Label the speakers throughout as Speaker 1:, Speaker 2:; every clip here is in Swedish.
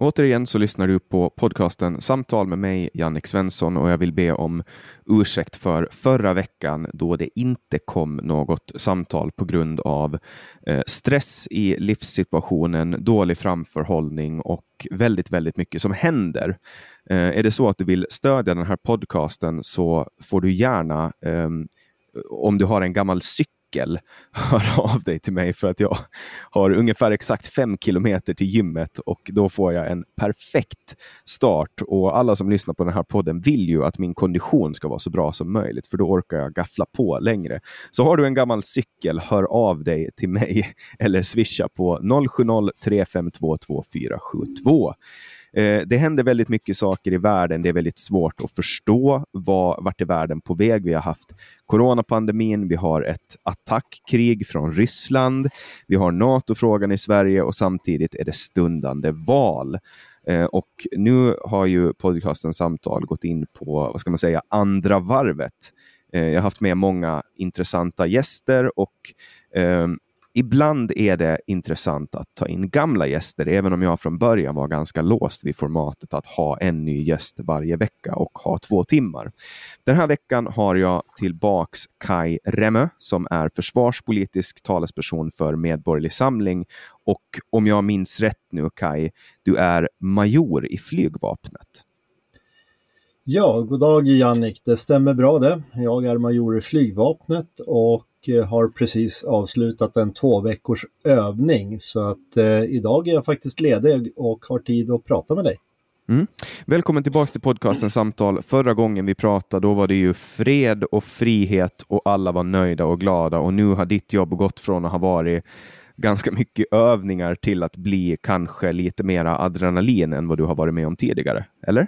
Speaker 1: Återigen så lyssnar du på podcasten Samtal med mig, Jannik Svensson, och jag vill be om ursäkt för förra veckan då det inte kom något samtal på grund av eh, stress i livssituationen, dålig framförhållning och väldigt, väldigt mycket som händer. Eh, är det så att du vill stödja den här podcasten så får du gärna, ehm, om du har en gammal cykel hör av dig till mig för att jag har ungefär exakt fem kilometer till gymmet och då får jag en perfekt start. Och alla som lyssnar på den här podden vill ju att min kondition ska vara så bra som möjligt, för då orkar jag gaffla på längre. Så har du en gammal cykel, hör av dig till mig eller swisha på 070-352 2472. Eh, det händer väldigt mycket saker i världen. Det är väldigt svårt att förstå vad, vart är världen på väg. Vi har haft coronapandemin, vi har ett attackkrig från Ryssland, vi har NATO-frågan i Sverige och samtidigt är det stundande val. Eh, och nu har ju podcasten Samtal gått in på, vad ska man säga, andra varvet. Eh, jag har haft med många intressanta gäster och ehm, ibland är det intressant att ta in gamla gäster, även om jag från början var ganska låst vid formatet att ha en ny gäst varje vecka och ha två timmar. Den här veckan har jag tillbaks Kai Remme som är försvarspolitisk talesperson för Medborgerlig Samling och om jag minns rätt nu Kai, du är major i flygvapnet.
Speaker 2: Ja, god dag Jannik, det stämmer bra det. Jag är major i flygvapnet och eh, har precis avslutat en två veckors övning så att eh, idag är jag faktiskt ledig och har tid att prata med dig.
Speaker 1: Mm. Välkommen tillbaka till podcasten Samtal. Förra gången vi pratade, då var det ju fred och frihet och alla var nöjda och glada och nu har ditt jobb gått från att ha varit ganska mycket övningar till att bli kanske lite mera adrenalin än vad du har varit med om tidigare, eller?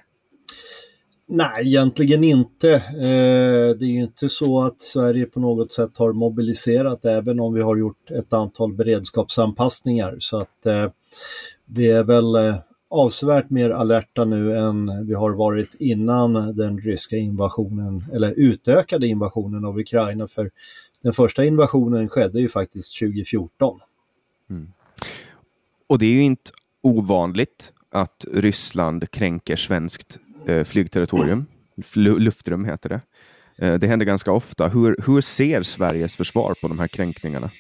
Speaker 2: Nej, egentligen inte. Eh, det är ju inte så att Sverige på något sätt har mobiliserat även om vi har gjort ett antal beredskapsanpassningar. Så att eh, vi är väl eh, avsevärt mer alerta nu än vi har varit innan den ryska invasionen, eller utökade invasionen av Ukraina. För den första invasionen skedde ju faktiskt 2014. Mm.
Speaker 1: Och det är ju inte ovanligt att Ryssland kränker svenskt Eh, flygterritorium. luftrum heter det. Eh, det händer ganska ofta. Hur, hur ser Sveriges försvar på de här kränkningarna?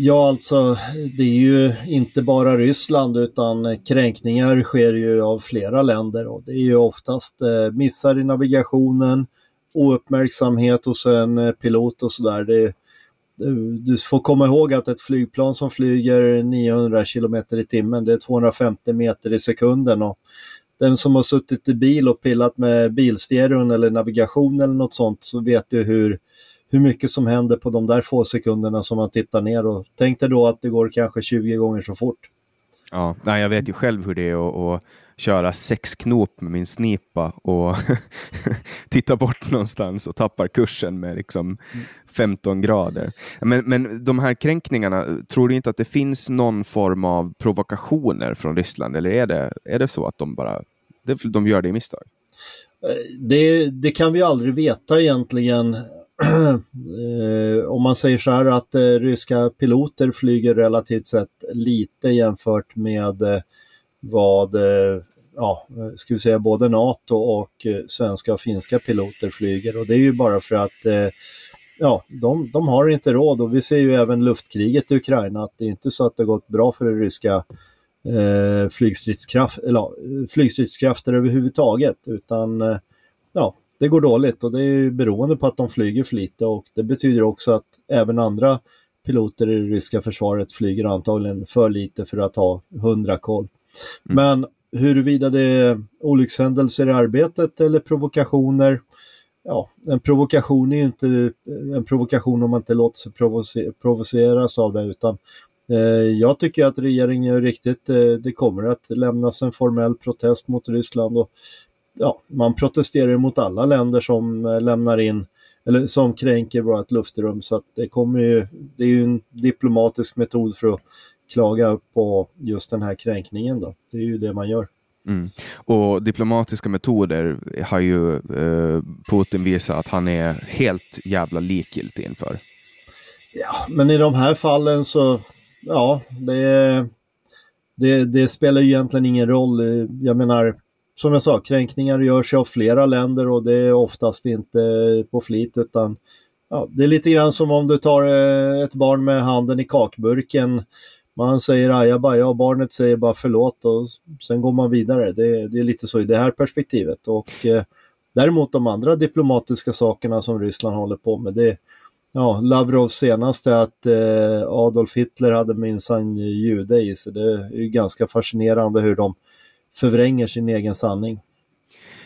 Speaker 2: Ja, alltså det är ju inte bara Ryssland utan kränkningar sker ju av flera länder och det är ju oftast eh, missar i navigationen, ouppmärksamhet hos en eh, pilot och sådär. Eh, du får komma ihåg att ett flygplan som flyger 900 km i timmen, det är 250 meter i sekunden och den som har suttit i bil och pillat med bilstereon eller navigation eller något sånt så vet du hur, hur mycket som händer på de där få sekunderna som man tittar ner och tänk dig då att det går kanske 20 gånger så fort.
Speaker 1: Ja, nej, jag vet ju själv hur det är att köra sex knop med min snipa och titta bort någonstans och tappar kursen med liksom 15 grader. Men, men de här kränkningarna, tror du inte att det finns någon form av provokationer från Ryssland eller är det, är det så att de bara de gör det i misstag?
Speaker 2: Eh, det, det kan vi aldrig veta egentligen. Eh, om man säger så här att eh, ryska piloter flyger relativt sett lite jämfört med eh, vad eh, ja, ska vi säga både NATO och eh, svenska och finska piloter flyger. Och det är ju bara för att eh, ja, de, de har inte råd. Och vi ser ju även luftkriget i Ukraina att det är inte så att det gått bra för det ryska eh, flygstridskraft, eller, flygstridskrafter överhuvudtaget. Utan eh, ja, det går dåligt. Och det är beroende på att de flyger för lite. Och det betyder också att även andra piloter i det ryska försvaret flyger antagligen för lite för att ha hundra koll. Mm. Men huruvida det är olyckshändelser i arbetet eller provokationer, ja, en provokation är ju inte en provokation om man inte låter sig provoceras av det utan eh, jag tycker att regeringen är riktigt. Eh, det kommer att lämnas en formell protest mot Ryssland och ja, man protesterar mot alla länder som eh, lämnar in eller som kränker vårt luftrum så att det kommer ju, det är ju en diplomatisk metod för att klaga på just den här kränkningen då. Det är ju det man gör.
Speaker 1: Mm. Och diplomatiska metoder har ju eh, Putin visat att han är helt jävla likgiltig inför.
Speaker 2: Ja, men i de här fallen så, ja, det, det, det spelar ju egentligen ingen roll. Jag menar, som jag sa, kränkningar görs av flera länder och det är oftast inte på flit utan ja, det är lite grann som om du tar eh, ett barn med handen i kakburken. Man säger ah, ajabaja och barnet säger bara förlåt och sen går man vidare. Det, det är lite så i det här perspektivet. Och eh, Däremot de andra diplomatiska sakerna som Ryssland håller på med, det ja, Lavrovs senaste att eh, Adolf Hitler hade minsann jude i sig. Det är ju ganska fascinerande hur de förvränger sin egen sanning.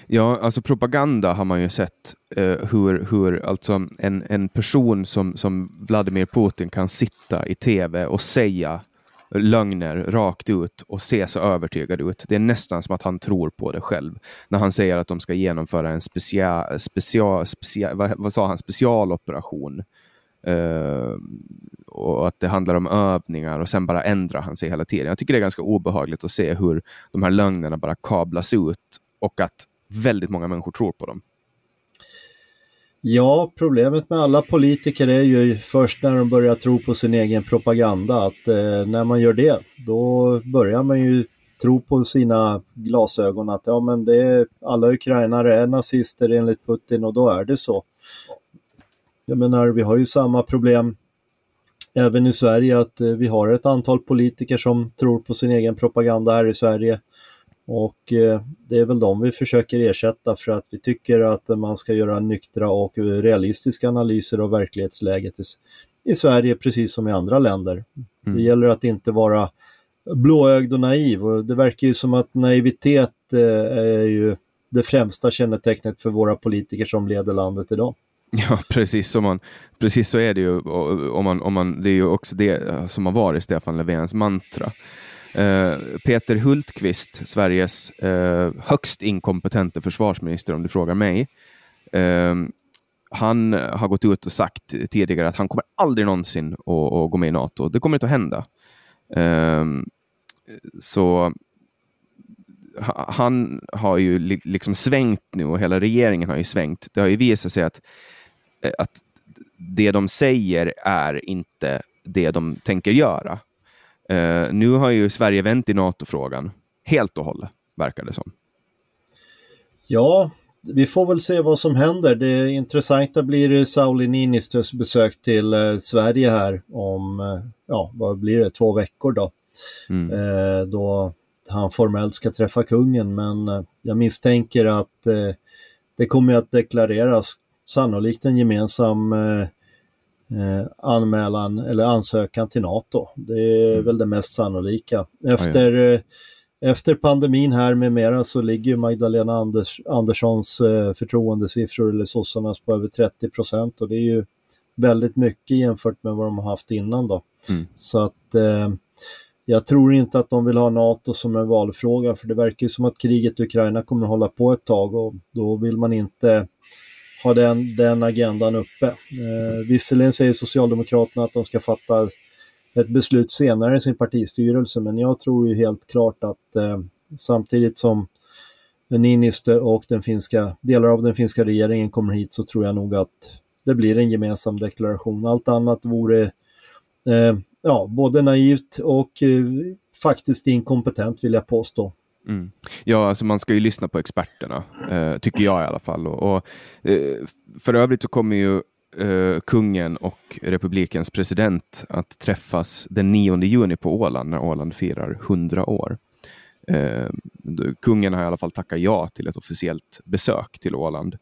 Speaker 1: Ja, alltså propaganda har man ju sett eh, hur, hur alltså en, en person som, som Vladimir Putin kan sitta i tv och säga lögner rakt ut och se så övertygad ut. Det är nästan som att han tror på det själv. När han säger att de ska genomföra en specia, specia, specia, vad, vad sa han, specialoperation Uh, och att det handlar om övningar och sen bara ändrar han sig hela tiden. Jag tycker det är ganska obehagligt att se hur de här lögnerna bara kablas ut och att väldigt många människor tror på dem.
Speaker 2: Ja, problemet med alla politiker är ju först när de börjar tro på sin egen propaganda att eh, när man gör det, då börjar man ju tro på sina glasögon att ja men det är, alla ukrainare är nazister enligt Putin och då är det så. Jag menar, vi har ju samma problem även i Sverige att eh, vi har ett antal politiker som tror på sin egen propaganda här i Sverige. Och eh, det är väl de vi försöker ersätta för att vi tycker att man ska göra nyktra och realistiska analyser av verklighetsläget i, Sverige precis som i andra länder. Mm. Det gäller att inte vara blåögd och naiv och det verkar ju som att naivitet eh, är ju det främsta kännetecknet för våra politiker som leder landet idag.
Speaker 1: Ja, precis, som man, precis så är det ju. Om man, om man, det är ju också det som har varit Stefan Löfvens mantra. Eh, Peter Hultqvist, Sveriges eh, högst inkompetente försvarsminister om du frågar mig. Eh, han har gått ut och sagt tidigare att han kommer aldrig någonsin att, att gå med i NATO. Det kommer inte att hända. Eh, så han har ju liksom svängt nu och hela regeringen har ju svängt. Det har ju visat sig att eh, att det de säger är inte det de tänker göra. Uh, nu har ju Sverige vänt i NATO-frågan helt och hållet, verkar det som.
Speaker 2: Ja, vi får väl se vad som händer. Det intressanta blir Sauli Niinistös besök till eh, Sverige här om, eh, ja, vad blir det, två veckor då. Mm. Eh, då han formellt ska träffa kungen, men eh, jag misstänker att det kommer att deklareras sannolikt en gemensam eh, anmälan eller ansökan till NATO. Det är mm. väl det mest sannolika. Efter, eh, efter pandemin här med mera så ligger Magdalena Anders, Anderssons eh, förtroendesiffror eller sossarnas på över 30 procent och det är ju väldigt mycket jämfört med vad de har haft innan då. Mm. Så att eh, jag tror inte att de vill ha NATO som en valfråga för det verkar ju som att kriget i Ukraina kommer att hålla på ett tag och då vill man inte ha den, den agendan uppe. Eh, visserligen säger Socialdemokraterna att de ska fatta ett beslut senare i sin partistyrelse men jag tror ju helt klart att eh, samtidigt som Niinistö och den finska, delar av den finska regeringen kommer hit så tror jag nog att det blir en gemensam deklaration. Allt annat vore eh, ja, både naivt och eh, faktiskt inkompetent vill jag påstå.
Speaker 1: Mm. Ja, alltså man ska ju lyssna på experterna, eh, tycker jag i alla fall. Och, och eh, för övrigt så kommer ju eh, kungen och republikens president att träffas den 9 juni på Åland när Åland firar 100 år. Eh, kungen har i alla fall tackat ja till ett officiellt besök till Åland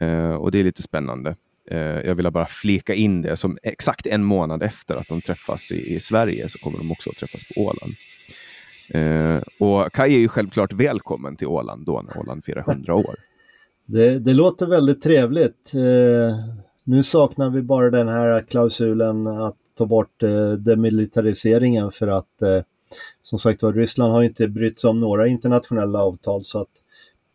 Speaker 1: eh, och det är lite spännande. Eh, jag vill bara flika in det som exakt en månad efter att de träffas i, i Sverige så kommer de också att träffas på Åland. Eh, och Kaj är ju självklart välkommen till Åland då när Åland firar 100 år.
Speaker 2: Det, det låter väldigt trevligt. Eh, nu saknar vi bara den här klausulen att ta bort eh, demilitariseringen för att eh, som sagt var Ryssland har inte brytt sig om några internationella avtal så att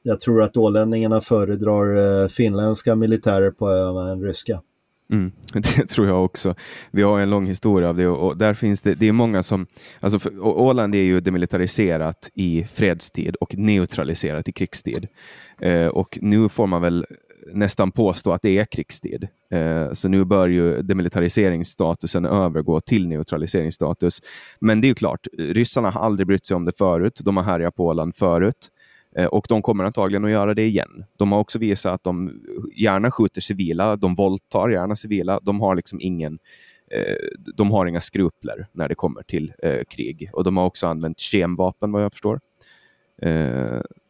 Speaker 2: jag tror att ålänningarna föredrar eh, finländska militärer på öarna än ryska.
Speaker 1: Mm, det tror jag också. Vi har en lång historia av det och där finns det, det är många som, alltså för, Åland är ju demilitariserat i fredstid och neutraliserat i krigstid. Eh, och nu får man väl nästan påstå att det är krigstid. Eh, så nu bör ju demilitariseringsstatusen övergå till neutraliseringsstatus. Men det är ju klart, ryssarna har aldrig brytt sig om det förut. De har härjat på Åland förut. Eh, och de kommer antagligen att göra det igen. De har också visat att de gärna skjuter civila, de våldtar gärna civila. De har liksom ingen eh, de har inga skrupler när det kommer till eh, krig. Och de har också använt kemvapen vad jag förstår.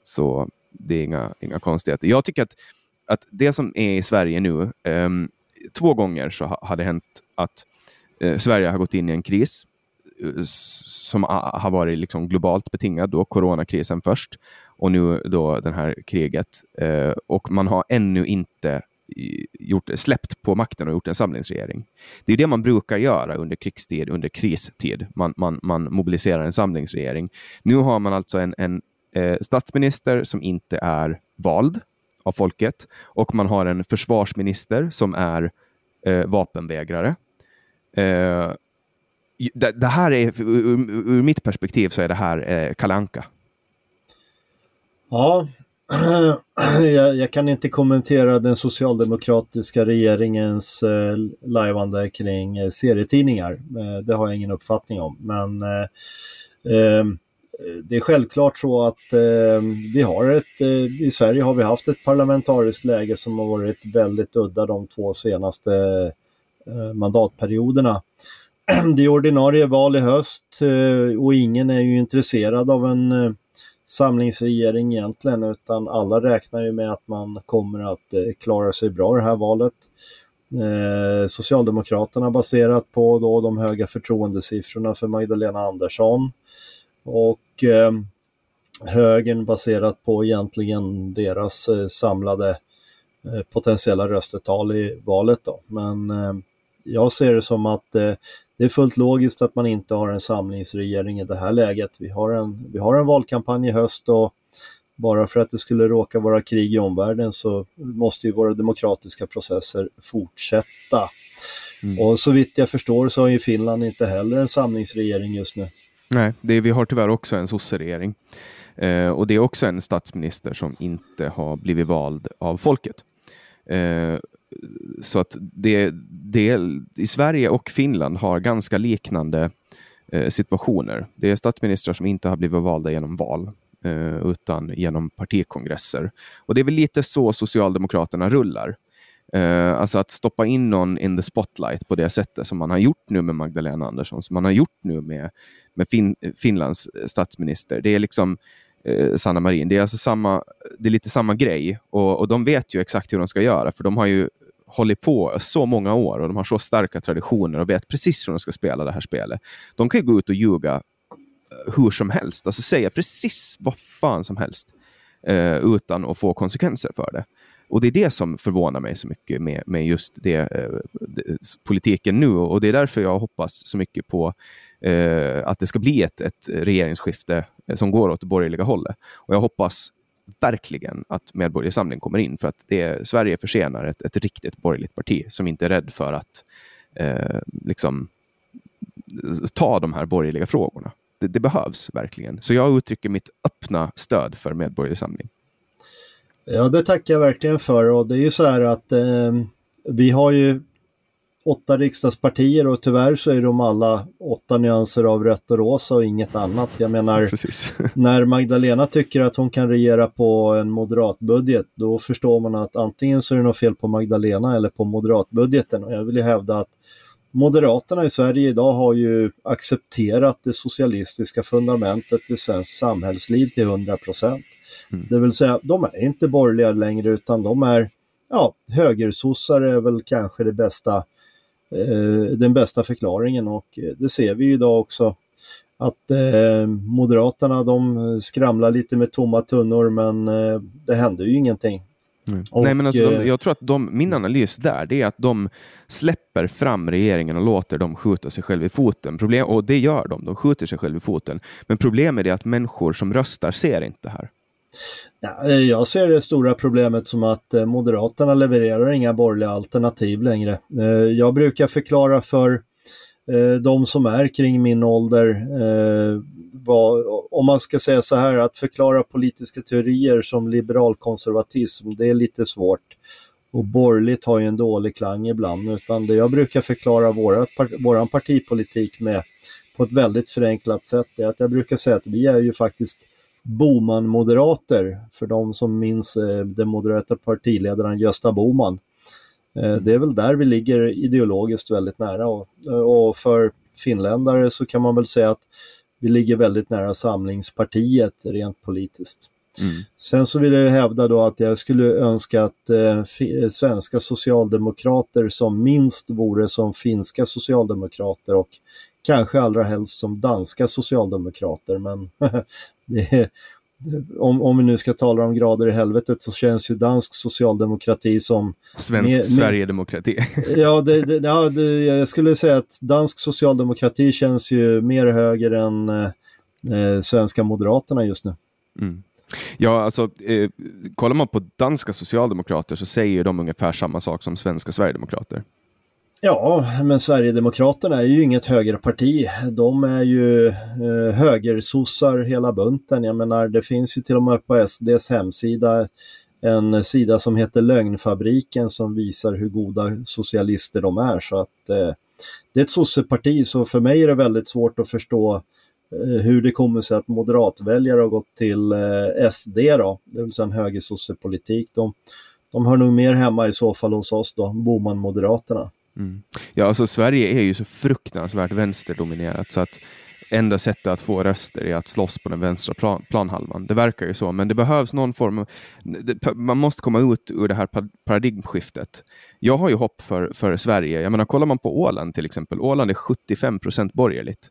Speaker 1: så det är inga, inga konstigheter. Jag tycker att, att det som är i Sverige nu, ehm, två gånger så har det hänt att Sverige har gått in i en kris som har varit liksom globalt betingad, då, coronakrisen först och nu då det här kriget. Eh, och man har ännu inte gjort, släppt på makten och gjort en samlingsregering. Det är det man brukar göra under krigstid, under kristid. Man, man, man mobiliserar en samlingsregering. Nu har man alltså en, en eh, statsminister som inte är vald av folket och man har en försvarsminister som är eh, vapenvägrare. Eh, det, det, här är, ur, ur, mitt perspektiv så är det här eh, kalanka.
Speaker 2: Ja, jag, jag, kan inte kommentera den socialdemokratiska regeringens eh, lajvande kring eh, serietidningar. Eh, det har jag ingen uppfattning om. Men eh, eh det är självklart så att eh, vi har ett, eh, i Sverige har vi haft ett parlamentariskt läge som har varit väldigt udda de två senaste eh, mandatperioderna. Det är ordinarie val i höst eh, och ingen är ju intresserad av en eh, samlingsregering egentligen utan alla räknar ju med att man kommer att eh, klara sig bra det här valet. Eh, Socialdemokraterna baserat på då de höga förtroendesiffrorna för Magdalena Andersson och eh, högern baserat på egentligen deras eh, samlade eh, potentiella röstetal i valet. Då. Men eh, jag ser det som att det är fullt logiskt att man inte har en samlingsregering i det här läget. Vi har en, vi har en valkampanj i höst och bara för att det skulle råka vara krig i omvärlden så måste ju våra demokratiska processer fortsätta. Mm. Och så vitt jag förstår så har ju Finland inte heller en samlingsregering just nu.
Speaker 1: Nej, det, vi har tyvärr också en sosseregering. Eh, och det är också en statsminister som inte har blivit vald av folket. Eh, så att det, det, i Sverige och Finland har ganska liknande eh, situationer. Det är statsministrar som inte har blivit valda genom val eh, utan genom partikongresser. Och det är väl lite så Socialdemokraterna rullar. Eh, alltså att stoppa in någon in the spotlight på det sättet som man har gjort nu med Magdalena Andersson, som man har gjort nu med, med fin, Finlands statsminister. Det är liksom eh, Sanna Marin. Det är, alltså samma, det är lite samma grej och, och de vet ju exakt hur de ska göra för de har ju hållit på så många år och de har så starka traditioner och vet precis hur de ska spela det här spelet. De kan ju gå ut och ljuga eh, hur som helst, alltså säga precis vad fan som helst eh, utan att få konsekvenser för det. Och det är det som förvånar mig så mycket med, med just det, eh, politiken nu och det är därför jag hoppas så mycket på eh, att det ska bli ett, ett regeringsskifte eh, som går åt det borgerliga hållet. Och jag hoppas verkligen att Medborgerlig Samling kommer in för att det, Sverige försenar ett, ett riktigt borgerligt parti som inte är rädd för att eh, liksom ta de här borgerliga frågorna. Det, det, behövs verkligen. Så jag uttrycker mitt öppna stöd för Medborgerlig Samling.
Speaker 2: Ja, det tackar jag verkligen för och det är ju så här att eh, vi har ju åtta riksdagspartier och tyvärr så är de alla åtta nyanser av rött och rosa och inget annat. Jag menar, när Magdalena tycker att hon kan regera på en moderatbudget, då förstår man att antingen så är det något fel på Magdalena eller på moderatbudgeten. Och jag vill ju hävda att Moderaterna i Sverige idag har ju accepterat det socialistiska fundamentet i svenskt samhällsliv till 100 procent. Mm. Det vill säga, de är inte borgerliga längre utan de är, ja, högersossar är väl kanske det bästa, den bästa förklaringen och det ser vi ju idag också att eh, Moderaterna de skramlar lite med tomma tunnor men eh, det händer ju ingenting.
Speaker 1: Mm. Och, Nej, men alltså, de, eh, jag tror att de, min analys där det är att de släpper fram regeringen och låter dem skjuta sig själva i foten. Problem, och det gör de, de skjuter sig själva i foten. Men problemet är att människor som röstar ser inte här.
Speaker 2: Ja, eh, jag ser det stora problemet som att eh, Moderaterna levererar inga borgerliga alternativ längre. Eh, jag brukar förklara för de som är kring min ålder vad, om man ska säga så här, att förklara politiska teorier som liberalkonservatism, det är lite svårt. Och borgerligt har ju en dålig klang ibland, utan det jag brukar förklara våra, våran partipolitik med på ett väldigt förenklat sätt är att jag brukar säga att vi är ju faktiskt Boman-moderater, för de som minns eh, den moderata partiledaren Gösta Boman. Eh, mm. Det är väl där vi ligger ideologiskt väldigt nära och, och för finländare så kan man väl säga att vi ligger väldigt nära Samlingspartiet rent politiskt. Mm. Sen så vill jag hävda då att jag skulle önska att eh, svenska socialdemokrater som minst vore som finska socialdemokrater och kanske allra helst som danska socialdemokrater. Men det, om, om vi nu ska tala om grader i helvetet så känns ju dansk socialdemokrati som...
Speaker 1: Svensk med, Sverigedemokrati.
Speaker 2: ja, det, det, ja det, jag skulle säga att dansk socialdemokrati känns ju mer höger än eh, svenska moderaterna just nu.
Speaker 1: Mm. Ja, alltså eh, kollar man på danska socialdemokrater så säger de ungefär samma sak som svenska sverigedemokrater.
Speaker 2: Ja, men Sverigedemokraterna är ju inget högerparti. De är ju eh, högersossar hela bunten. Jag menar, det finns ju till och med på SDs hemsida en sida som heter Lögnfabriken som visar hur goda socialister de är. Så att eh, det är ett sosseparti, så för mig är det väldigt svårt att förstå eh, hur det kommer sig att moderatväljare har gått till eh, SD då, det vill säga en högersossepolitik. De, de hör nog mer hemma i så fall hos oss då, Boman-moderaterna.
Speaker 1: Mm. Ja, alltså Sverige är ju så fruktansvärt vänsterdominerat så att enda sättet att få röster är att slåss på den vänstra plan, planhalvan. Det verkar ju så, men det behövs någon form av... Man måste komma ut ur det här paradigmskiftet. Jag har ju hopp för, för Sverige. Jag menar, kollar man på Åland till exempel. Åland är 75 procent borgerligt.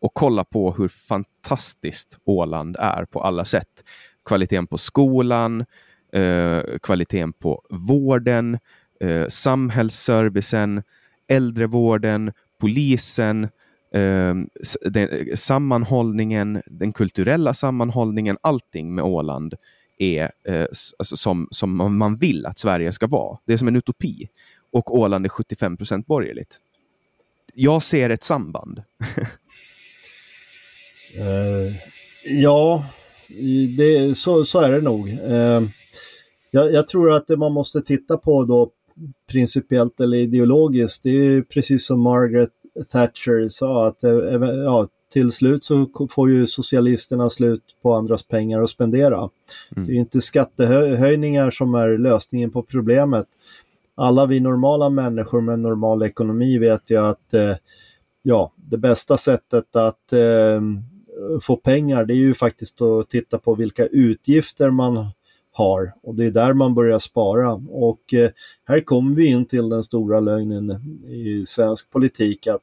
Speaker 1: Och kolla på hur fantastiskt Åland är på alla sätt. Kvaliteten på skolan, eh, kvaliteten på vården, eh, samhällsservicen, äldrevården, polisen, eh, den, eh, sammanhållningen, den kulturella sammanhållningen, allting med Åland är eh, alltså som, som man vill att Sverige ska vara. Det är som en utopi. Och Åland är 75 procent borgerligt. Jag ser ett samband.
Speaker 2: uh, ja, det, så, så är det nog. Uh, jag, jag, tror att det man måste titta på då principiellt eller ideologiskt. Det är ju precis som Margaret Thatcher sa att eh, ja, till slut så får ju socialisterna slut på andras pengar att spendera. Mm. Det är inte skattehöjningar som är lösningen på problemet. Alla vi normala människor med normal ekonomi vet ju att eh, ja, det bästa sättet att eh, få pengar det är ju faktiskt att titta på vilka utgifter man har och det är där man börjar spara. Och eh, här kommer vi in till den stora lögnen i svensk politik att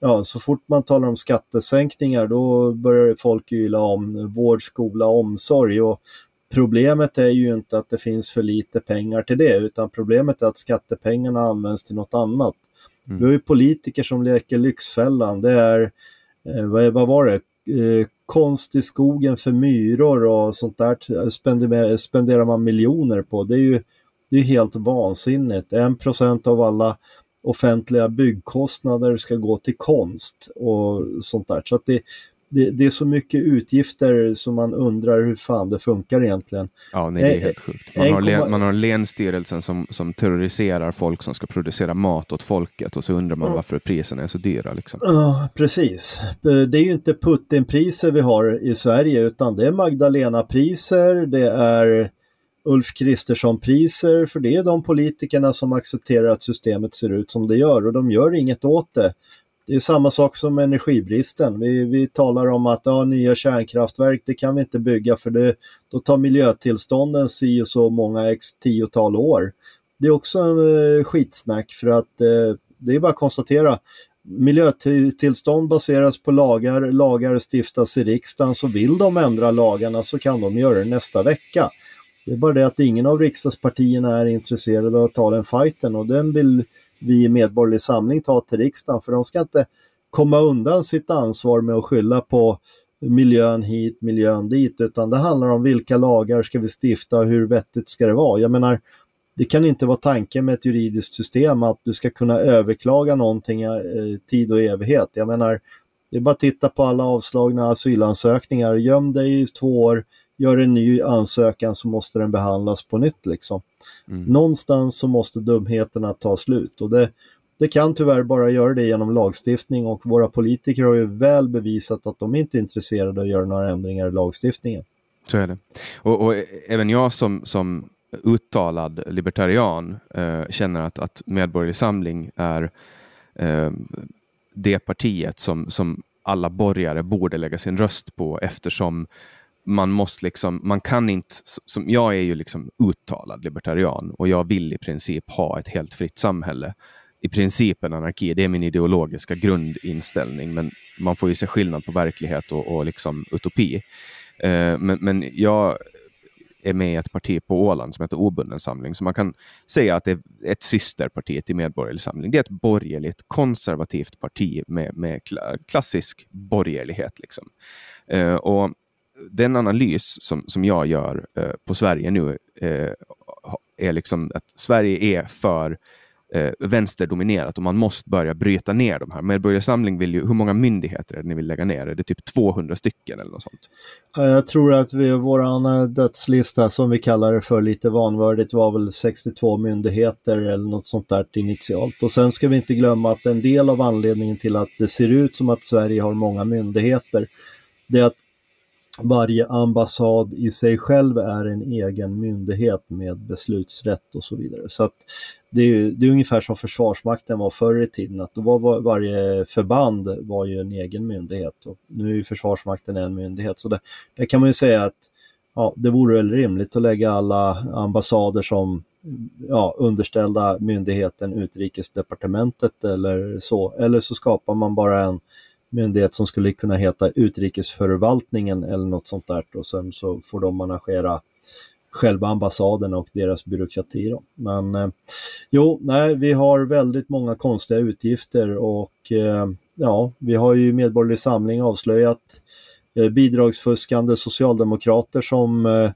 Speaker 2: ja, så fort man talar om skattesänkningar då börjar folk yla om vård, skola, omsorg och Problemet är ju inte att det finns för lite pengar till det utan problemet är att skattepengarna används till något annat. Mm. Vi har ju politiker som leker Lyxfällan. Det är, eh, vad, vad var det, eh, konst i skogen för myror och sånt där spenderar, spenderar man miljoner på. Det är ju det är helt vansinnigt. En procent av alla offentliga byggkostnader ska gå till konst och sånt där. Så att det, det, det, är så mycket utgifter som man undrar hur fan det funkar egentligen.
Speaker 1: Ja, nej, det är helt sjukt. Man har, len, man har Länsstyrelsen som, som terroriserar folk som ska producera mat åt folket och så undrar man varför priserna är så dyra. Liksom.
Speaker 2: Ja, precis. Det är ju inte Putin-priser vi har i Sverige utan det är Magdalena-priser, det är Ulf Kristersson-priser, för det är de politikerna som accepterar att systemet ser ut som det gör och de gör inget åt det. Det är samma sak som energibristen. Vi, vi talar om att ja, nya kärnkraftverk, det kan vi inte bygga för det, då tar miljötillstånden si och så många x tiotal år. Det är också en eh, skitsnack för att eh, det är bara att konstatera miljötillstånd baseras på lagar, lagar stiftas i riksdagen, så vill de ändra lagarna så kan de göra det nästa vecka. Det är bara det att ingen av riksdagspartierna är intresserade av att ta den fighten och den vill vi i Medborgerlig Samling ta till riksdagen för de ska inte komma undan sitt ansvar med att skylla på miljön hit, miljön dit, utan det handlar om vilka lagar ska vi stifta och hur vettigt ska det vara. Jag menar, det kan inte vara tanken med ett juridiskt system att du ska kunna överklaga någonting i tid och evighet. Jag menar, det är bara att titta på alla avslagna asylansökningar. Göm dig i två år, gör en ny ansökan så måste den behandlas på nytt liksom. Mm. Någonstans så måste dumheterna ta slut och det, det kan tyvärr bara göra det genom lagstiftning och våra politiker har ju väl bevisat att de inte är intresserade av att göra några ändringar i lagstiftningen.
Speaker 1: Så är det. Och, och även jag som, som uttalad libertarian eh, känner att, att Medborgerlig Samling är eh, det partiet som, som alla borgare borde lägga sin röst på eftersom man måste liksom, man kan inte, som, jag är ju liksom uttalad libertarian och jag vill i princip ha ett helt fritt samhälle. I princip en anarki, det är min ideologiska grundinställning, men man får ju se skillnad på verklighet och, och liksom utopi. Eh, men, men jag är med i ett parti på Åland som heter Obunden samling, så man kan säga att det är ett systerparti till Medborgerlig samling. Det är ett borgerligt konservativt parti med, med klassisk borgerlighet. Liksom. Eh, och den analys som, som jag gör eh, på Sverige nu eh, är liksom att Sverige är för eh, vänsterdominerat och man måste börja bryta ner de här. Medborgarsamling vill ju, hur många myndigheter är det ni vill lägga ner? Är det typ 200 stycken eller något sånt?
Speaker 2: Jag tror att vi, våran eh, dödslista som vi kallar det för lite vanvördigt var väl 62 myndigheter eller något sånt där initialt. Och sen ska vi inte glömma att en del av anledningen till att det ser ut som att Sverige har många myndigheter det är att varje ambassad i sig själv är en egen myndighet med beslutsrätt och så vidare. Så att det är, det är ungefär som Försvarsmakten var förr i tiden, att då var varje förband var ju en egen myndighet och nu är ju Försvarsmakten en myndighet. Så det, det kan man ju säga att ja, det vore väl rimligt att lägga alla ambassader som ja, underställda myndigheten Utrikesdepartementet eller så. Eller så skapar man bara en myndighet som skulle kunna heta utrikesförvaltningen eller något sånt där och sen så får de managera själva ambassaden och deras byråkrati. Då. Men eh, jo, nej, vi har väldigt många konstiga utgifter och eh, ja, vi har ju Medborgerlig Samling avslöjat eh, bidragsfuskande socialdemokrater som eh,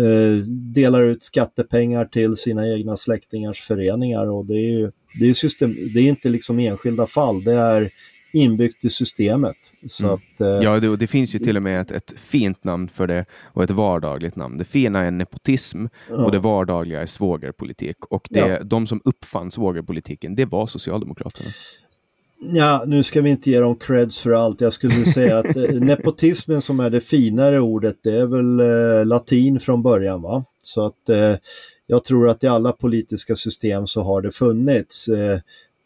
Speaker 2: eh, delar ut skattepengar till sina egna släktingars föreningar och det är ju det är, system, det är inte liksom enskilda fall, det är inbyggt i systemet. Så mm. att,
Speaker 1: eh, ja, det, det, finns ju till och med ett, ett, fint namn för det och ett vardagligt namn. Det fina är nepotism ja. och det vardagliga är svågerpolitik. Och det, ja. de som uppfann svågerpolitiken, det var Socialdemokraterna.
Speaker 2: Ja, nu ska vi inte ge dem creds för allt. Jag skulle säga att eh, nepotismen som är det finare ordet, det är väl eh, latin från början. va? Så att eh, jag tror att i alla politiska system så har det funnits.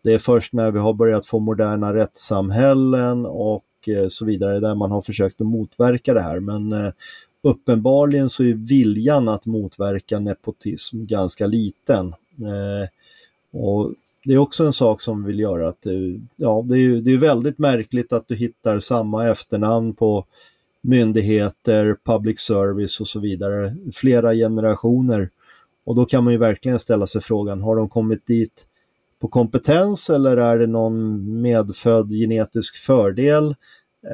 Speaker 2: Det är först när vi har börjat få moderna rättssamhällen och eh, så vidare där man har försökt att motverka det här. Men eh, uppenbarligen så är viljan att motverka nepotism ganska liten. Eh, och det är också en sak som vi vill göra. Att, ja, det, är, det är väldigt märkligt att du hittar samma efternamn på myndigheter, public service och så vidare, flera generationer. Och då kan man ju verkligen ställa sig frågan, har de kommit dit på kompetens eller är det någon medfödd genetisk fördel?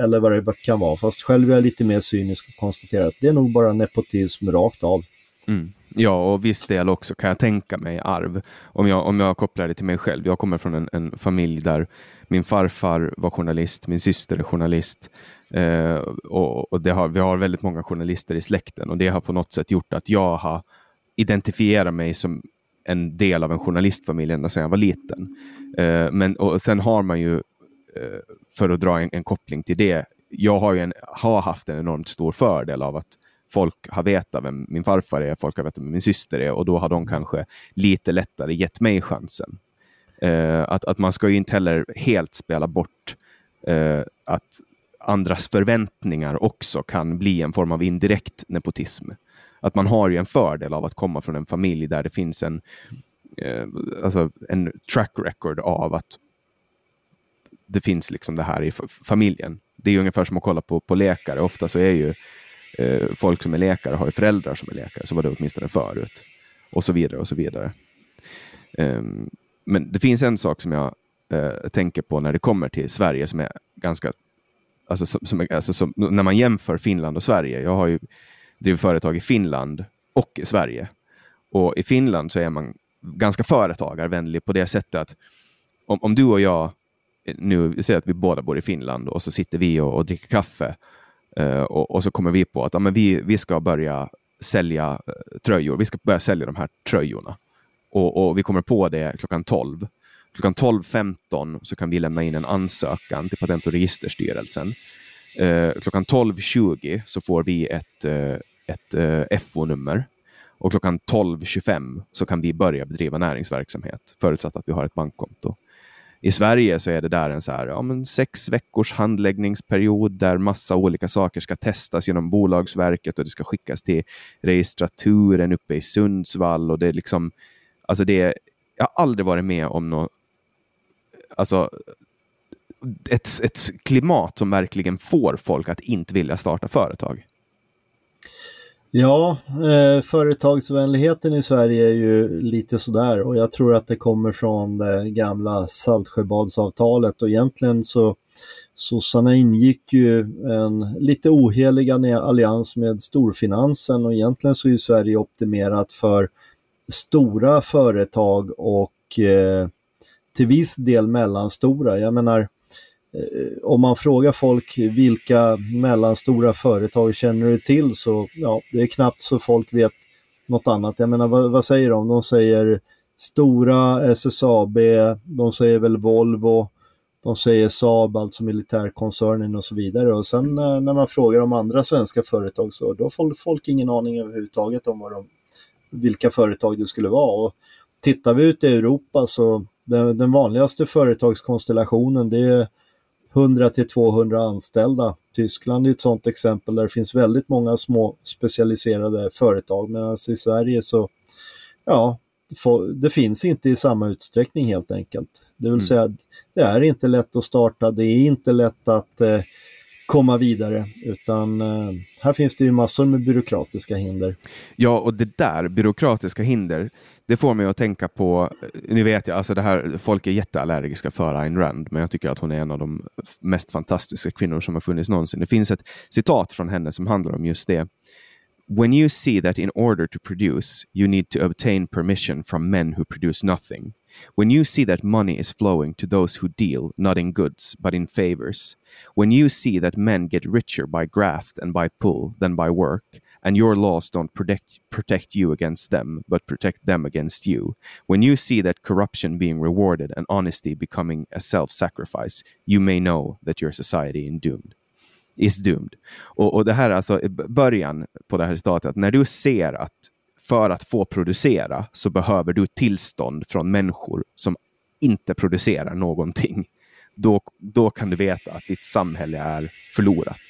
Speaker 2: Eller vad det kan vara. Fast själv är jag lite mer cynisk och konstaterar att det är nog bara nepotism rakt av.
Speaker 1: Mm. Ja, och viss del också kan jag tänka mig arv. Om jag, om jag kopplar det till mig själv. Jag kommer från en, en familj där min farfar var journalist, min syster är journalist. Eh, och, och har, vi har väldigt många journalister i släkten och det har på något sätt gjort att jag har identifierat mig som en del av en journalistfamilj ända sedan jag var liten. Eh, men och sen har man ju, eh, för att dra en, en, koppling till det, jag har, ju en, har haft en enormt stor fördel av att folk har vetat vem min farfar är, folk har vetat vem min syster är och då har de kanske lite lättare gett mig chansen. Eh, att, att man ska ju inte heller helt spela bort eh, att andras förväntningar också kan bli en form av indirekt nepotism. Att man har ju en fördel av att komma från en familj där det finns en, eh, alltså en track record av att det finns liksom det här i familjen. Det är ungefär som att kolla på, på läkare. Ofta så är ju eh, folk som är läkare har ju föräldrar som är läkare. Så var det åtminstone förut. Och så vidare och så vidare. Um, men det finns en sak som jag uh, tänker på när det kommer till Sverige som är ganska Alltså, som, som, alltså som, när man jämför Finland och Sverige. Jag har ju driver företag i Finland och i Sverige. Och i Finland så är man ganska företagarvänlig på det sättet att om, om du och jag nu säger att vi båda bor i Finland och så sitter vi och, och dricker kaffe eh, och, och, så kommer vi på att ja, men vi, vi ska börja sälja eh, tröjor. Vi ska börja sälja de här tröjorna. Och, och vi kommer på det klockan 12 Klockan 12.15 så kan vi lämna in en ansökan till Patent och registerstyrelsen. Eh, klockan 12.20 så får vi ett, eh, ett eh, FO-nummer och klockan 12.25 så kan vi börja bedriva näringsverksamhet förutsatt att vi har ett bankkonto. I Sverige så är det där en så här, ja, men sex veckors handläggningsperiod där massa olika saker ska testas genom Bolagsverket och det ska skickas till registraturen uppe i Sundsvall och det är liksom, alltså det, jag har aldrig varit med om något alltså, ett, ett klimat som verkligen får folk att inte vilja starta företag.
Speaker 2: Ja, eh, företagsvänligheten i Sverige är ju lite sådär och jag tror att det kommer från det gamla Saltsjöbadsavtalet och egentligen så sossarna ingick ju en lite ohelig allians med storfinansen och egentligen så är Sverige optimerat för stora företag och eh, till viss del mellanstora. Jag menar, Eh, om man frågar folk vilka mellanstora företag känner du till så ja, det är knappt så folk vet något annat. Jag menar, vad, vad säger de? De säger Stora, SSAB, de säger väl Volvo, de säger Saab, alltså militärkoncernen och så vidare. Och sen eh, när man frågar om andra svenska företag så då får folk ingen aning överhuvudtaget om vad de, vilka företag det skulle vara. Och tittar vi ut i Europa så den, den vanligaste företagskonstellationen det är 100 till 200 anställda. Tyskland är ett sådant exempel där det finns väldigt många små specialiserade företag medan i Sverige så ja, det finns inte i samma utsträckning helt enkelt. Det vill mm. säga, det är inte lätt att starta, det är inte lätt att eh, komma vidare utan eh, här finns det ju massor med byråkratiska hinder.
Speaker 1: Ja, och det där, byråkratiska hinder, det får mig att tänka på, eh, nu vet jag, alltså det här, folk är jätteallergiska för Ayn Rand, men jag tycker att hon är en av de mest fantastiska kvinnor som har funnits någonsin. Det finns ett citat från henne som handlar om just det. When you see that in order to produce, you need to obtain permission from men who produce nothing. When you see that money is flowing to those who deal not in goods but in favors. When you see that men get richer by graft and by pull than by work and your laws don't protect protect you against them but protect them against you when you see that corruption being rewarded and honesty becoming a self-sacrifice you may know that your society is doomed is doomed. Och, och det här är alltså början på det här citatet när du ser att för att få producera så behöver du tillstånd från människor som inte producerar någonting. Då, då kan du veta att ditt samhälle är förlorat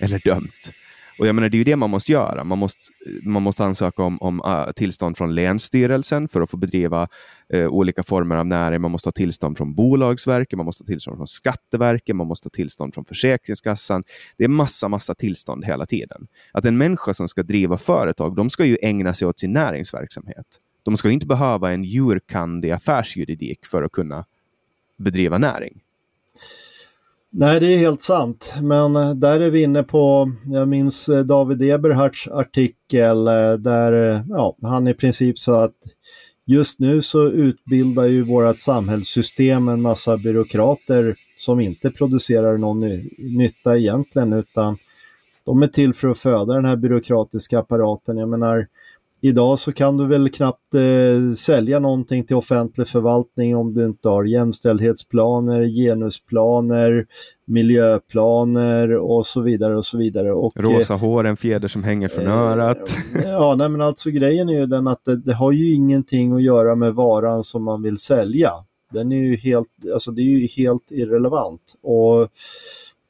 Speaker 1: eller dömt. Och jag menar, det är ju det man måste göra. Man måste, man måste ansöka om, om uh, tillstånd från Länsstyrelsen för att få bedriva uh, olika former av näring. Man måste ha tillstånd från Bolagsverket, man måste ha tillstånd från Skatteverket, man måste ha tillstånd från Försäkringskassan. Det är massa, massa tillstånd hela tiden. Att en människa som ska driva företag, de ska ju ägna sig åt sin näringsverksamhet. De ska inte behöva en jurkandig affärsjuridik för att kunna bedriva näring.
Speaker 2: Nej, det är helt sant. Men eh, där är vi inne på, jag minns eh, David Eberhards artikel eh, där ja, han i princip sa att just nu så utbildar ju vårt samhällssystem en massa byråkrater som inte producerar någon nytta egentligen utan de är till för att föda den här byråkratiska apparaten. Jag menar, Idag så kan du väl knappt eh, sälja någonting till offentlig förvaltning om du inte har jämställdhetsplaner, genusplaner, miljöplaner och så vidare och så vidare. Och,
Speaker 1: eh, Rosa hår, en fjäder som hänger från eh, örat.
Speaker 2: Ja, nej men alltså grejen är ju den att det, det, har ju ingenting att göra med varan som man vill sälja. Den är ju helt, alltså det är ju helt irrelevant. Och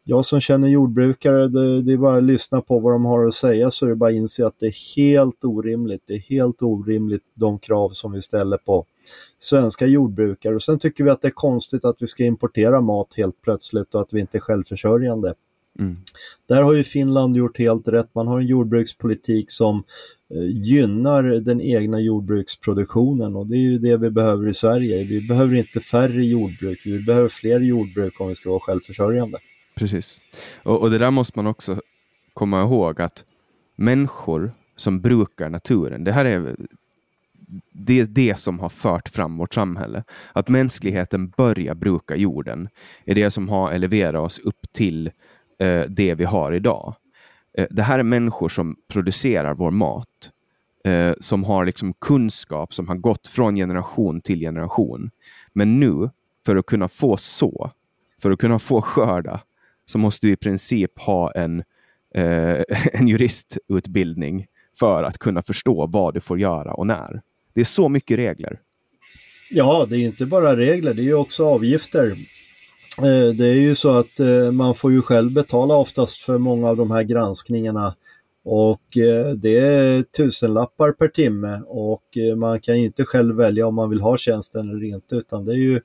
Speaker 2: jag som känner jordbrukare, det, det, är bara att lyssna på vad de har att säga så är det bara att inse att det är helt orimligt. Det är helt orimligt de krav som vi ställer på svenska jordbrukare. Och sen tycker vi att det är konstigt att vi ska importera mat helt plötsligt och att vi inte är självförsörjande. Mm. Där har ju Finland gjort helt rätt. Man har en jordbrukspolitik som eh, gynnar den egna jordbruksproduktionen och det är ju det vi behöver i Sverige. Vi behöver inte färre jordbruk, vi behöver fler jordbruk om vi ska vara självförsörjande.
Speaker 1: Precis. Och, och det där måste man också komma ihåg att människor som brukar naturen, det här är det, det som har fört fram vårt samhälle. Att mänskligheten börjar bruka jorden är det som har eleverat oss upp till eh, det vi har idag. Eh, det här är människor som producerar vår mat, eh, som har liksom kunskap som har gått från generation till generation. Men nu, för att kunna få så, för att kunna få skörda, så måste du i princip ha en, eh, en juristutbildning för att kunna förstå vad du får göra och när. Det är så mycket regler.
Speaker 2: Ja, det är inte bara regler, det är också avgifter. Eh, det är ju så att eh, man får ju själv betala oftast för många av de här granskningarna och eh, det är tusenlappar per timme och man kan inte själv välja om man vill ha tjänsten eller inte utan det är ju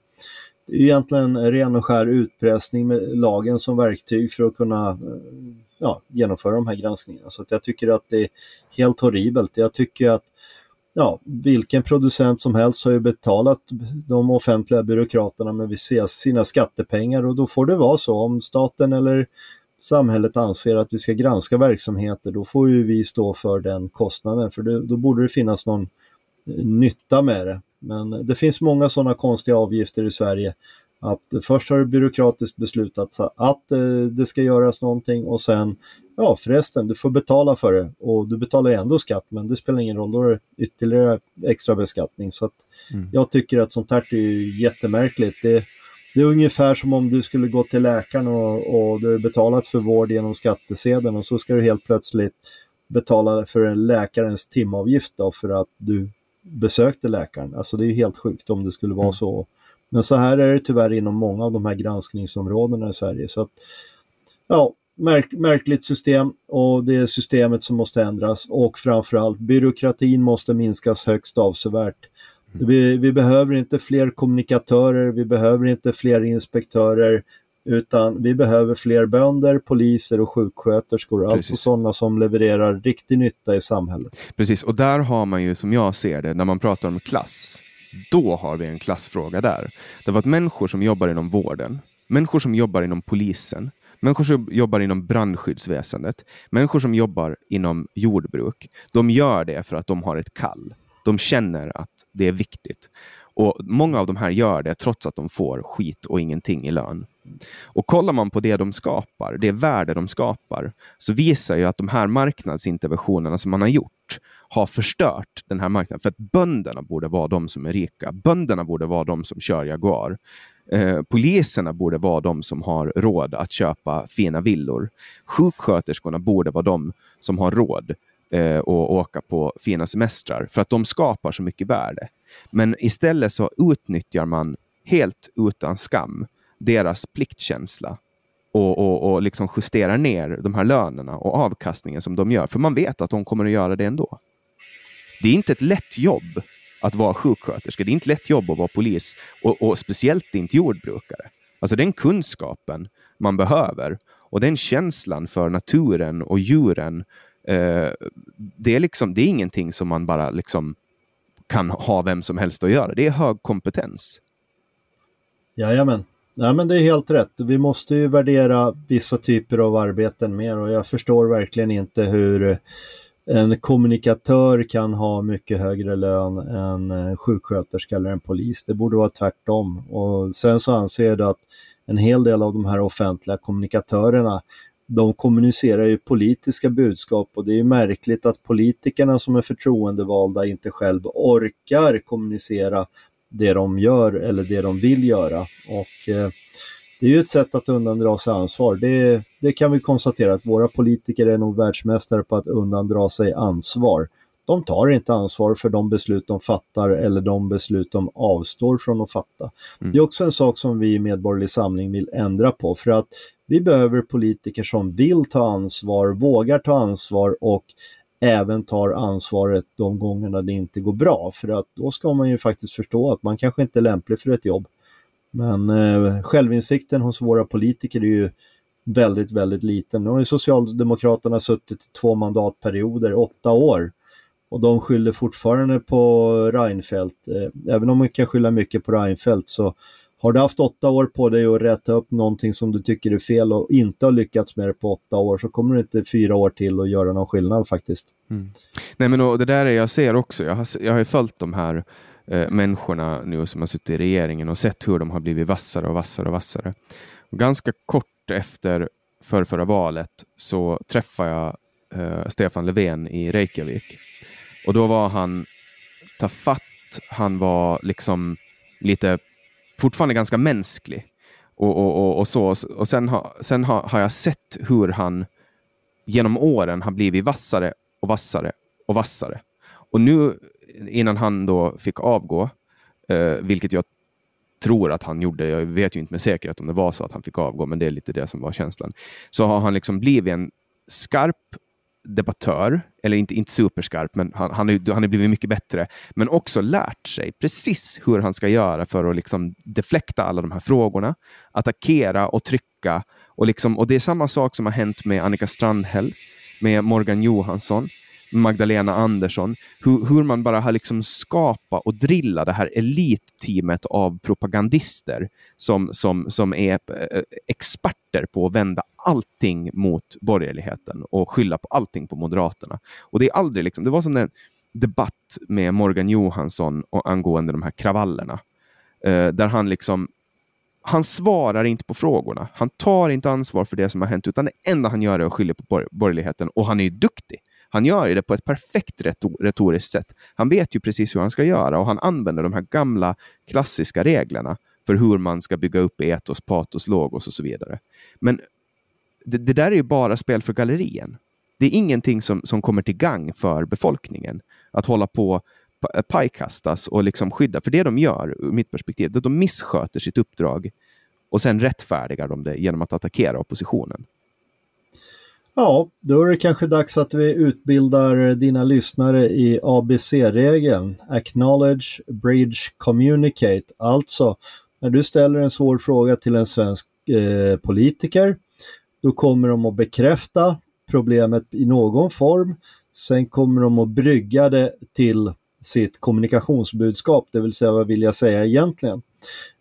Speaker 2: det är egentligen ren och skär utpressning med lagen som verktyg för att kunna eh, ja, genomföra de här granskningarna. Så jag tycker att det är helt horribelt. Jag tycker att ja, vilken producent som helst har ju betalat de offentliga byråkraterna med sina skattepengar och då får det vara så. Om staten eller samhället anser att vi ska granska verksamheter då får ju vi stå för den kostnaden för då borde det finnas någon eh, nytta med det. Men det finns många sådana konstiga avgifter i Sverige. Att först har det byråkratiskt beslutats att eh, det ska göras någonting och sen, ja förresten, du får betala för det och du betalar ju ändå skatt men det spelar ingen roll, då är det ytterligare extra beskattning. Så att mm. jag tycker att sånt här är jättemärkligt. Det, det är ungefär som om du skulle gå till läkaren och, och du har betalat för vård genom skattesedeln och så ska du helt plötsligt betala för läkarens timavgift då för att du besökte läkaren. Alltså det är helt sjukt om det skulle vara mm. så. Men så här är det tyvärr inom många av de här granskningsområdena i Sverige. Så att, ja, märk märkligt system och det är systemet som måste ändras och framförallt byråkratin måste minskas högst avsevärt. Mm. Vi, vi behöver inte fler kommunikatörer, vi behöver inte fler inspektörer, utan vi behöver fler bönder, poliser och sjuksköterskor, Precis. alltså sådana som levererar riktig nytta i samhället.
Speaker 1: Precis, och där har man ju som jag ser det, när man pratar om klass, då har vi en klassfråga där. Det var att människor som jobbar inom vården, människor som jobbar inom polisen, människor som jobbar inom brandskyddsväsendet, människor som jobbar inom jordbruk, de gör det för att de har ett kall. De känner att det är viktigt. Och Många av de här gör det trots att de får skit och ingenting i lön. Och kollar man på det de skapar, det värde de skapar, så visar ju att de här marknadsinterventionerna som man har gjort har förstört den här marknaden. För att bönderna borde vara de som är rika. Bönderna borde vara de som kör Jaguar. Eh, poliserna borde vara de som har råd att köpa fina villor. Sjuksköterskorna borde vara de som har råd eh, att åka på fina semestrar för att de skapar så mycket värde. Men istället så utnyttjar man helt utan skam deras pliktkänsla och, och, och liksom justerar ner de här lönerna och avkastningen som de gör, för man vet att de kommer att göra det ändå. Det är inte ett lätt jobb att vara sjuksköterska. Det är inte lätt jobb att vara polis och, och speciellt inte jordbrukare. Alltså den kunskapen man behöver och den känslan för naturen och djuren, eh, det, är liksom, det är ingenting som man bara liksom kan ha vem som helst att göra. Det är hög kompetens.
Speaker 2: Jajamän. Nej men det är helt rätt. Vi måste ju värdera vissa typer av arbeten mer och jag förstår verkligen inte hur en kommunikatör kan ha mycket högre lön än en sjuksköterska eller en polis. Det borde vara tvärtom. Och sen så anser jag att en hel del av de här offentliga kommunikatörerna de kommunicerar ju politiska budskap och det är märkligt att politikerna som är förtroendevalda inte själv orkar kommunicera det de gör eller det de vill göra. Och eh, det är ju ett sätt att undandra sig ansvar. Det, det kan vi konstatera att våra politiker är nog världsmästare på att undandra sig ansvar. De tar inte ansvar för de beslut de fattar eller de beslut de avstår från att fatta. Mm. Det är också en sak som vi i Medborgerlig Samling vill ändra på för att vi behöver politiker som vill ta ansvar, vågar ta ansvar och även tar ansvaret de gångerna det inte går bra. För att då ska man ju faktiskt förstå att man kanske inte är lämplig för ett jobb. Men eh, självinsikten hos våra politiker är ju väldigt, väldigt liten. Nu har ju Socialdemokraterna suttit i två mandatperioder, åtta år. Och de skyller fortfarande på Reinfeldt. Eh, även om man kan skylla mycket på Reinfeldt så har du haft åtta år på dig att rätta upp någonting som du tycker är fel och inte har lyckats med det på åtta år så kommer det inte fyra år till att göra någon skillnad faktiskt. Mm.
Speaker 1: Nej men det där är jag ser också. Jag har, jag har följt de här eh, människorna nu som har suttit i regeringen och sett hur de har blivit vassare och vassare och vassare. Och ganska kort efter för förra valet så träffade jag eh, Stefan Löfven i Reykjavik och då var han tafatt. Han var liksom lite fortfarande ganska mänsklig. Och, och, och, och så. och sen, ha, sen ha, har jag sett hur han genom åren har blivit vassare och vassare och vassare. Och nu innan han då fick avgå, eh, vilket jag tror att han gjorde, jag vet ju inte med säkerhet om det var så att han fick avgå, men det är lite det som var känslan, så har han liksom blivit en skarp debattör, eller inte, inte superskarp, men han, han, är, han är blivit mycket bättre, men också lärt sig precis hur han ska göra för att liksom deflekta alla de här frågorna, attackera och trycka. Och, liksom, och det är samma sak som har hänt med Annika Strandhäll, med Morgan Johansson. Magdalena Andersson, hur, hur man bara har liksom skapat och drillat det här elitteamet av propagandister som, som, som är eh, experter på att vända allting mot borgerligheten och skylla på allting på Moderaterna. Och det är aldrig liksom, det var som en debatt med Morgan Johansson angående de här kravallerna, eh, där han liksom han svarar inte på frågorna. Han tar inte ansvar för det som har hänt, utan det enda han gör är att skylla på borgerligheten. Och han är ju duktig. Han gör det på ett perfekt retoriskt sätt. Han vet ju precis hur han ska göra och han använder de här gamla klassiska reglerna för hur man ska bygga upp etos, patos, logos och så vidare. Men det, det där är ju bara spel för gallerien. Det är ingenting som, som kommer till gang för befolkningen. Att hålla på eh, pajkastas och liksom skydda. För det de gör, ur mitt perspektiv, är att de missköter sitt uppdrag och sen rättfärdigar de det genom att attackera oppositionen.
Speaker 2: Ja, då är det kanske dags att vi utbildar dina lyssnare i ABC-regeln. Acknowledge, bridge, communicate. Alltså, när du ställer en svår fråga till en svensk eh, politiker, då kommer de att bekräfta problemet i någon form. Sen kommer de att brygga det till sitt kommunikationsbudskap, det vill säga vad vill jag säga egentligen.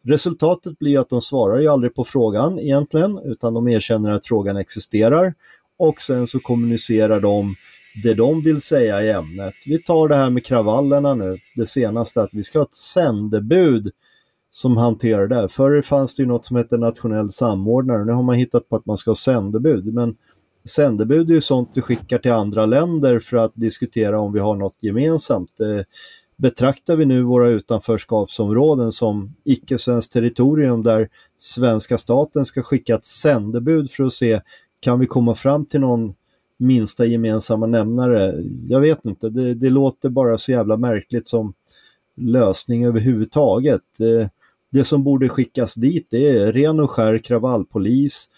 Speaker 2: Resultatet blir att de svarar ju aldrig på frågan egentligen, utan de erkänner att frågan existerar och sen så kommunicerar de det de vill säga i ämnet. Vi tar det här med kravallerna nu, det senaste, att vi ska ha ett sändebud som hanterar det. Förr fanns det ju något som hette nationell samordnare, nu har man hittat på att man ska ha sändebud. Men sändebud är ju sånt du skickar till andra länder för att diskutera om vi har något gemensamt. Eh, betraktar vi nu våra utanförskapsområden som icke-svenskt territorium där svenska staten ska skicka ett sändebud för att se kan vi komma fram till någon minsta gemensamma nämnare? Jag vet inte, det, det låter bara så jävla märkligt som lösning överhuvudtaget. Det, det som borde skickas dit det är ren och skär kravallpolis,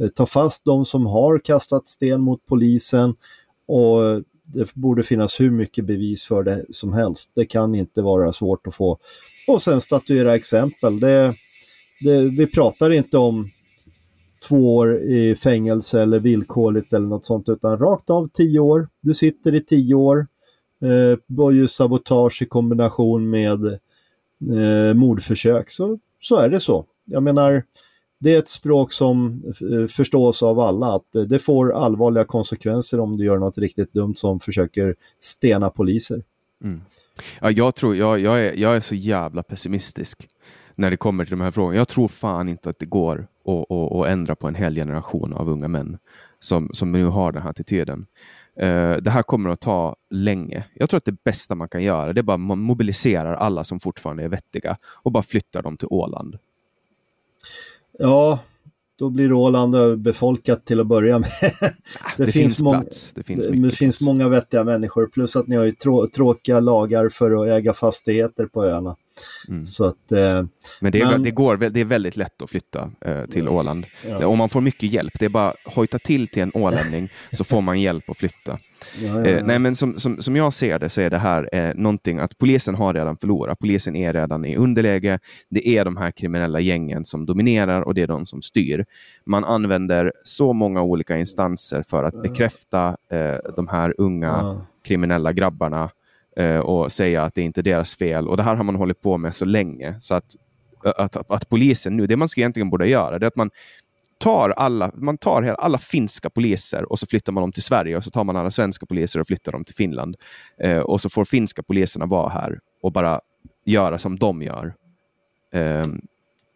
Speaker 2: eh, ta fast de som har kastat sten mot polisen och det borde finnas hur mycket bevis för det som helst. Det kan inte vara svårt att få. Och sen statuera exempel. Det, det, vi pratar inte om två år i fängelse eller villkorligt eller något sånt utan rakt av tio år. Du sitter i tio år. Eh, var ju sabotage i kombination med eh, mordförsök så, så är det så. Jag menar, det är ett språk som eh, förstås av alla att det får allvarliga konsekvenser om du gör något riktigt dumt som försöker stena poliser.
Speaker 1: Mm. Ja, jag, tror, jag, jag, är, jag är så jävla pessimistisk när det kommer till de här frågorna. Jag tror fan inte att det går att, att, att ändra på en hel generation av unga män som, som nu har den här attityden. Uh, det här kommer att ta länge. Jag tror att det bästa man kan göra det är bara man mobiliserar alla som fortfarande är vettiga och bara flyttar dem till Åland.
Speaker 2: Ja, då blir Åland befolkat till att börja med.
Speaker 1: det, det, finns, många, plats. Det, finns,
Speaker 2: det, det finns många vettiga människor plus att ni har ju trå tråkiga lagar för att äga fastigheter på öarna. Mm. Så att, eh,
Speaker 1: men, det är, men det, går, det är väldigt lätt att flytta eh, till Åland. Ja. Om man får mycket hjälp, det är bara att hojta till till en ålänning så får man hjälp att flytta. Ja, ja, eh, nej, men som, som, som jag ser det så är det här eh, någonting att polisen har redan förlorat. Polisen är redan i underläge. Det är de här kriminella gängen som dominerar och det är de som styr. Man använder så många olika instanser för att bekräfta eh, de här unga kriminella grabbarna eh, och säga att det inte är deras fel. Och det här har man hållit på med så länge. Så att, att, att, att polisen nu, det man ska egentligen borde göra, det är att man tar alla, man tar alla finska poliser och så flyttar man dem till Sverige och så tar man alla svenska poliser och flyttar dem till Finland. Eh, och så får finska poliserna vara här och bara göra som de gör. Eh,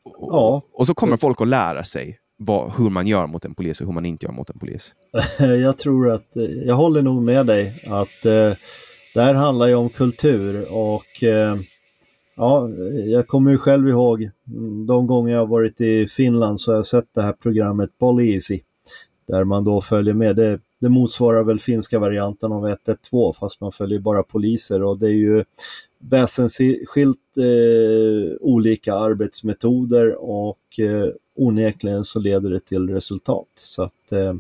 Speaker 1: och, ja. och så kommer folk att lära sig vad, hur man gör mot en polis och hur man inte gör mot en polis.
Speaker 2: Jag tror att, jag håller nog med dig att eh, det här handlar ju om kultur och eh, ja, jag kommer ju själv ihåg de gånger jag varit i Finland så har jag sett det här programmet Poliisi där man då följer med. Det, det motsvarar väl finska varianten av 112 fast man följer bara poliser och det är ju väsensskilt eh, olika arbetsmetoder och eh, onekligen så leder det till resultat. Så att eh,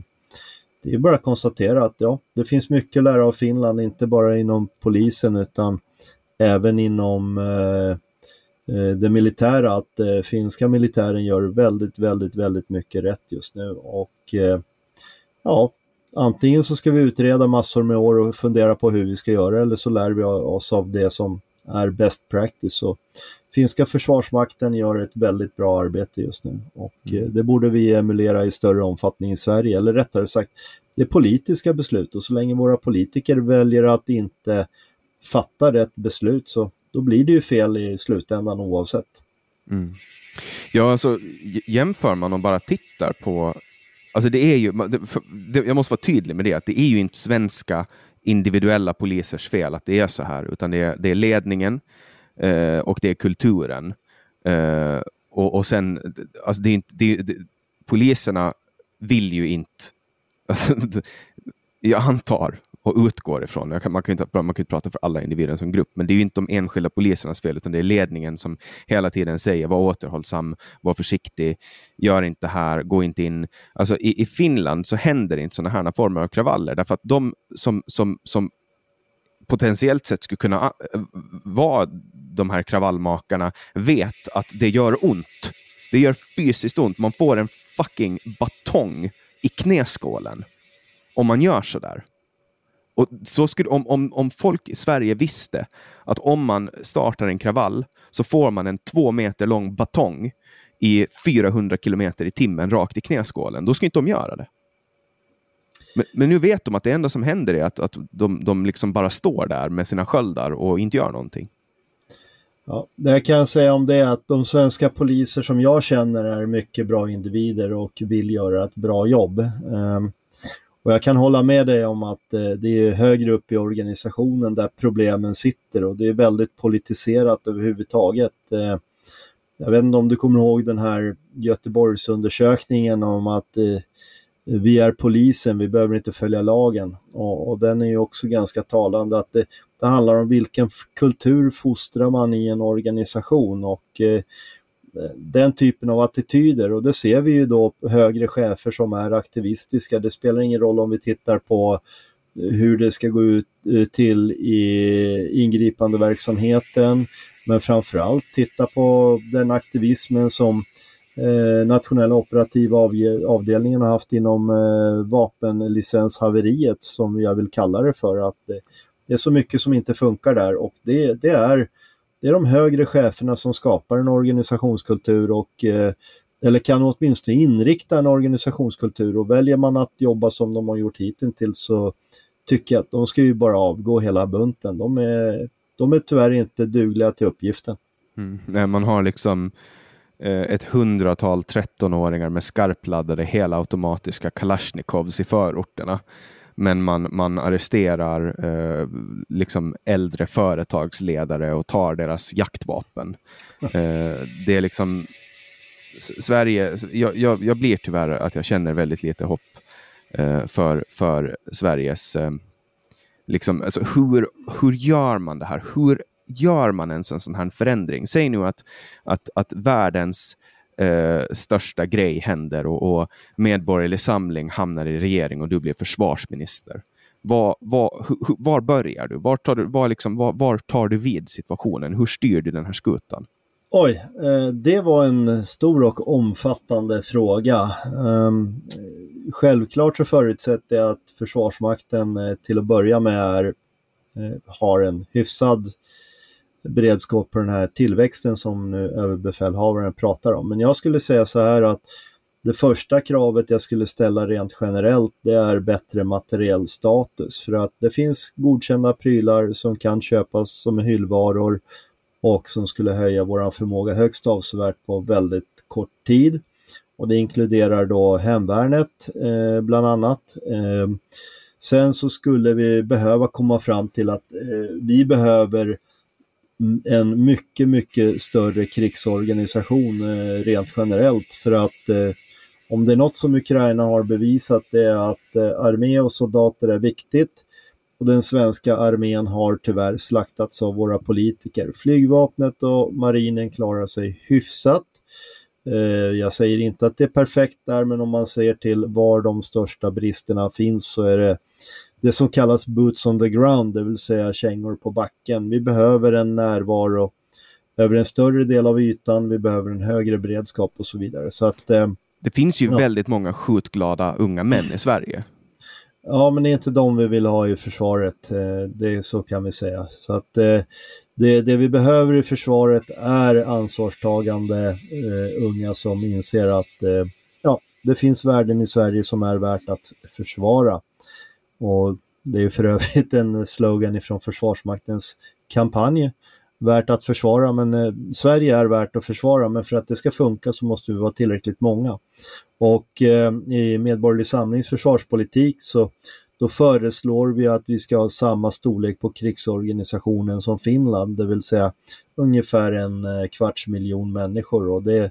Speaker 2: det är bara att konstatera att ja, det finns mycket att lära av Finland, inte bara inom polisen utan även inom eh, eh, det militära. Att eh, finska militären gör väldigt, väldigt, väldigt mycket rätt just nu. Och eh, ja, antingen så ska vi utreda massor med år och fundera på hur vi ska göra eller så lär vi oss av det som är best practice. Så finska försvarsmakten gör ett väldigt bra arbete just nu och mm. Eh, det borde vi emulera i större omfattning i Sverige, eller rättare sagt det är politiska beslut och så länge våra politiker väljer att inte fatta rätt beslut så då blir det ju fel i slutändan oavsett.
Speaker 1: Mm. Ja, alltså jämför man och bara tittar på Alltså det är ju, jag måste vara tydlig med det, att det är ju inte svenska individuella polisers fel att det är så här, utan det är, det är ledningen eh, och det är kulturen. Eh, och, och sen, alltså det är inte, det, det, poliserna vill ju inte, alltså, jag antar och utgår ifrån, kan, man, kan inte, man kan inte prata för alla individer som grupp, men det är ju inte de enskilda polisernas fel, utan det är ledningen som hela tiden säger var återhållsam, var försiktig, gör inte det här, gå inte in. Alltså i, i Finland så händer inte sådana här former av kravaller, därför att de som, som, som potentiellt sett skulle kunna äh, vara de här kravallmakarna vet att det gör ont. Det gör fysiskt ont. Man får en fucking batong i knäskålen om man gör sådär. Och så skulle, om, om, om folk i Sverige visste att om man startar en kravall så får man en två meter lång batong i 400 kilometer i timmen rakt i knäskålen, då skulle inte de göra det. Men, men, nu vet de att det enda som händer är att, att de, de liksom bara står där med sina sköldar och inte gör någonting.
Speaker 2: Ja, det jag kan säga om det är att de svenska poliser som jag känner är mycket bra individer och vill göra ett bra jobb. Ehm, och jag kan hålla med dig om att eh, det är högre upp i organisationen där problemen sitter och det är väldigt politiserat överhuvudtaget. Eh, jag vet inte om du kommer ihåg den här Göteborgsundersökningen om att eh, vi är polisen, vi behöver inte följa lagen. Och, och den är ju också ganska talande att det, det, handlar om vilken kultur fostrar man i en organisation och eh, den typen av attityder och det ser vi ju då högre chefer som är aktivistiska. Det spelar ingen roll om vi tittar på hur det ska gå ut eh, till i ingripande verksamheten men framförallt titta på den aktivismen som eh, nationella operativa avdelningen har haft inom eh, vapenlicenshaveriet som jag vill kalla det för. att det, det är så mycket som inte funkar där och det, det, är, det är de högre cheferna som skapar en organisationskultur och eh, eller kan åtminstone inrikta en organisationskultur och väljer man att jobba som de har gjort hittills så tycker jag att de ska ju bara avgå hela bunten. De är, de är tyvärr inte dugliga till uppgiften.
Speaker 1: Mm. Nej, man har liksom eh, ett hundratal 13-åringar med skarpladdade helautomatiska kalasjnikovs i förorterna. Men man, man arresterar eh, liksom äldre företagsledare och tar deras jaktvapen. Eh, det är liksom Sverige, jag, jag, jag, blir tyvärr att jag känner väldigt lite hopp eh, för, för Sveriges eh, liksom, alltså hur, hur gör man det här? Hur gör man ens en sån här förändring? Säg nu att, att, att världens eh, största grej händer och, och Medborgerlig Samling hamnar i regering och du blir försvarsminister. Var, var, var börjar du? Var tar du, var liksom, var, var tar du vid situationen? Hur styr du den här skutan?
Speaker 2: Oj, eh, det var en stor och omfattande fråga. Ehm, självklart så förutsätter jag att Försvarsmakten eh, till att börja med är, eh, har en hyfsad beredskap på den här tillväxten som nu överbefälhavaren pratar om. Men jag skulle säga så här att det första kravet jag skulle ställa rent generellt det är bättre materiell status för att det finns godkända prylar som kan köpas som hyllvaror och som skulle höja vår förmåga högst avsevärt på väldigt kort tid. Och det inkluderar då hemvärnet eh, bland annat. Eh, sen så skulle vi behöva komma fram till att eh, vi behöver en mycket, mycket större krigsorganisation eh, rent generellt för att eh, om det är något som Ukraina har bevisat det är att eh, armé och soldater är viktigt och den svenska armén har tyvärr slaktats av våra politiker. Flygvapnet och marinen klarar sig hyfsat. Eh, jag säger inte att det är perfekt där, men om man ser till var de största bristerna finns så är det det som kallas boots on the ground, det vill säga kängor på backen. Vi behöver en närvaro över en större del av ytan, vi behöver en högre beredskap och så vidare. Så att, eh,
Speaker 1: det finns ju ja. väldigt många skjutglada unga män i Sverige.
Speaker 2: Ja, men det är inte de vi vill ha i försvaret, eh, det så kan vi säga. Så att eh, det, det vi behöver i försvaret är ansvarstagande eh, unga som inser att eh, ja, det finns värden i Sverige som är värt att försvara. Och det är för övrigt en slogan ifrån Försvarsmaktens kampanj. Värt att försvara, men eh, Sverige är värt att försvara, men för att det ska funka så måste vi vara tillräckligt många. Och eh, i Medborgerlig Samlings försvarspolitik så då föreslår vi att vi ska ha samma storlek på krigsorganisationen som Finland, det vill säga ungefär en eh, kvarts miljon människor och det,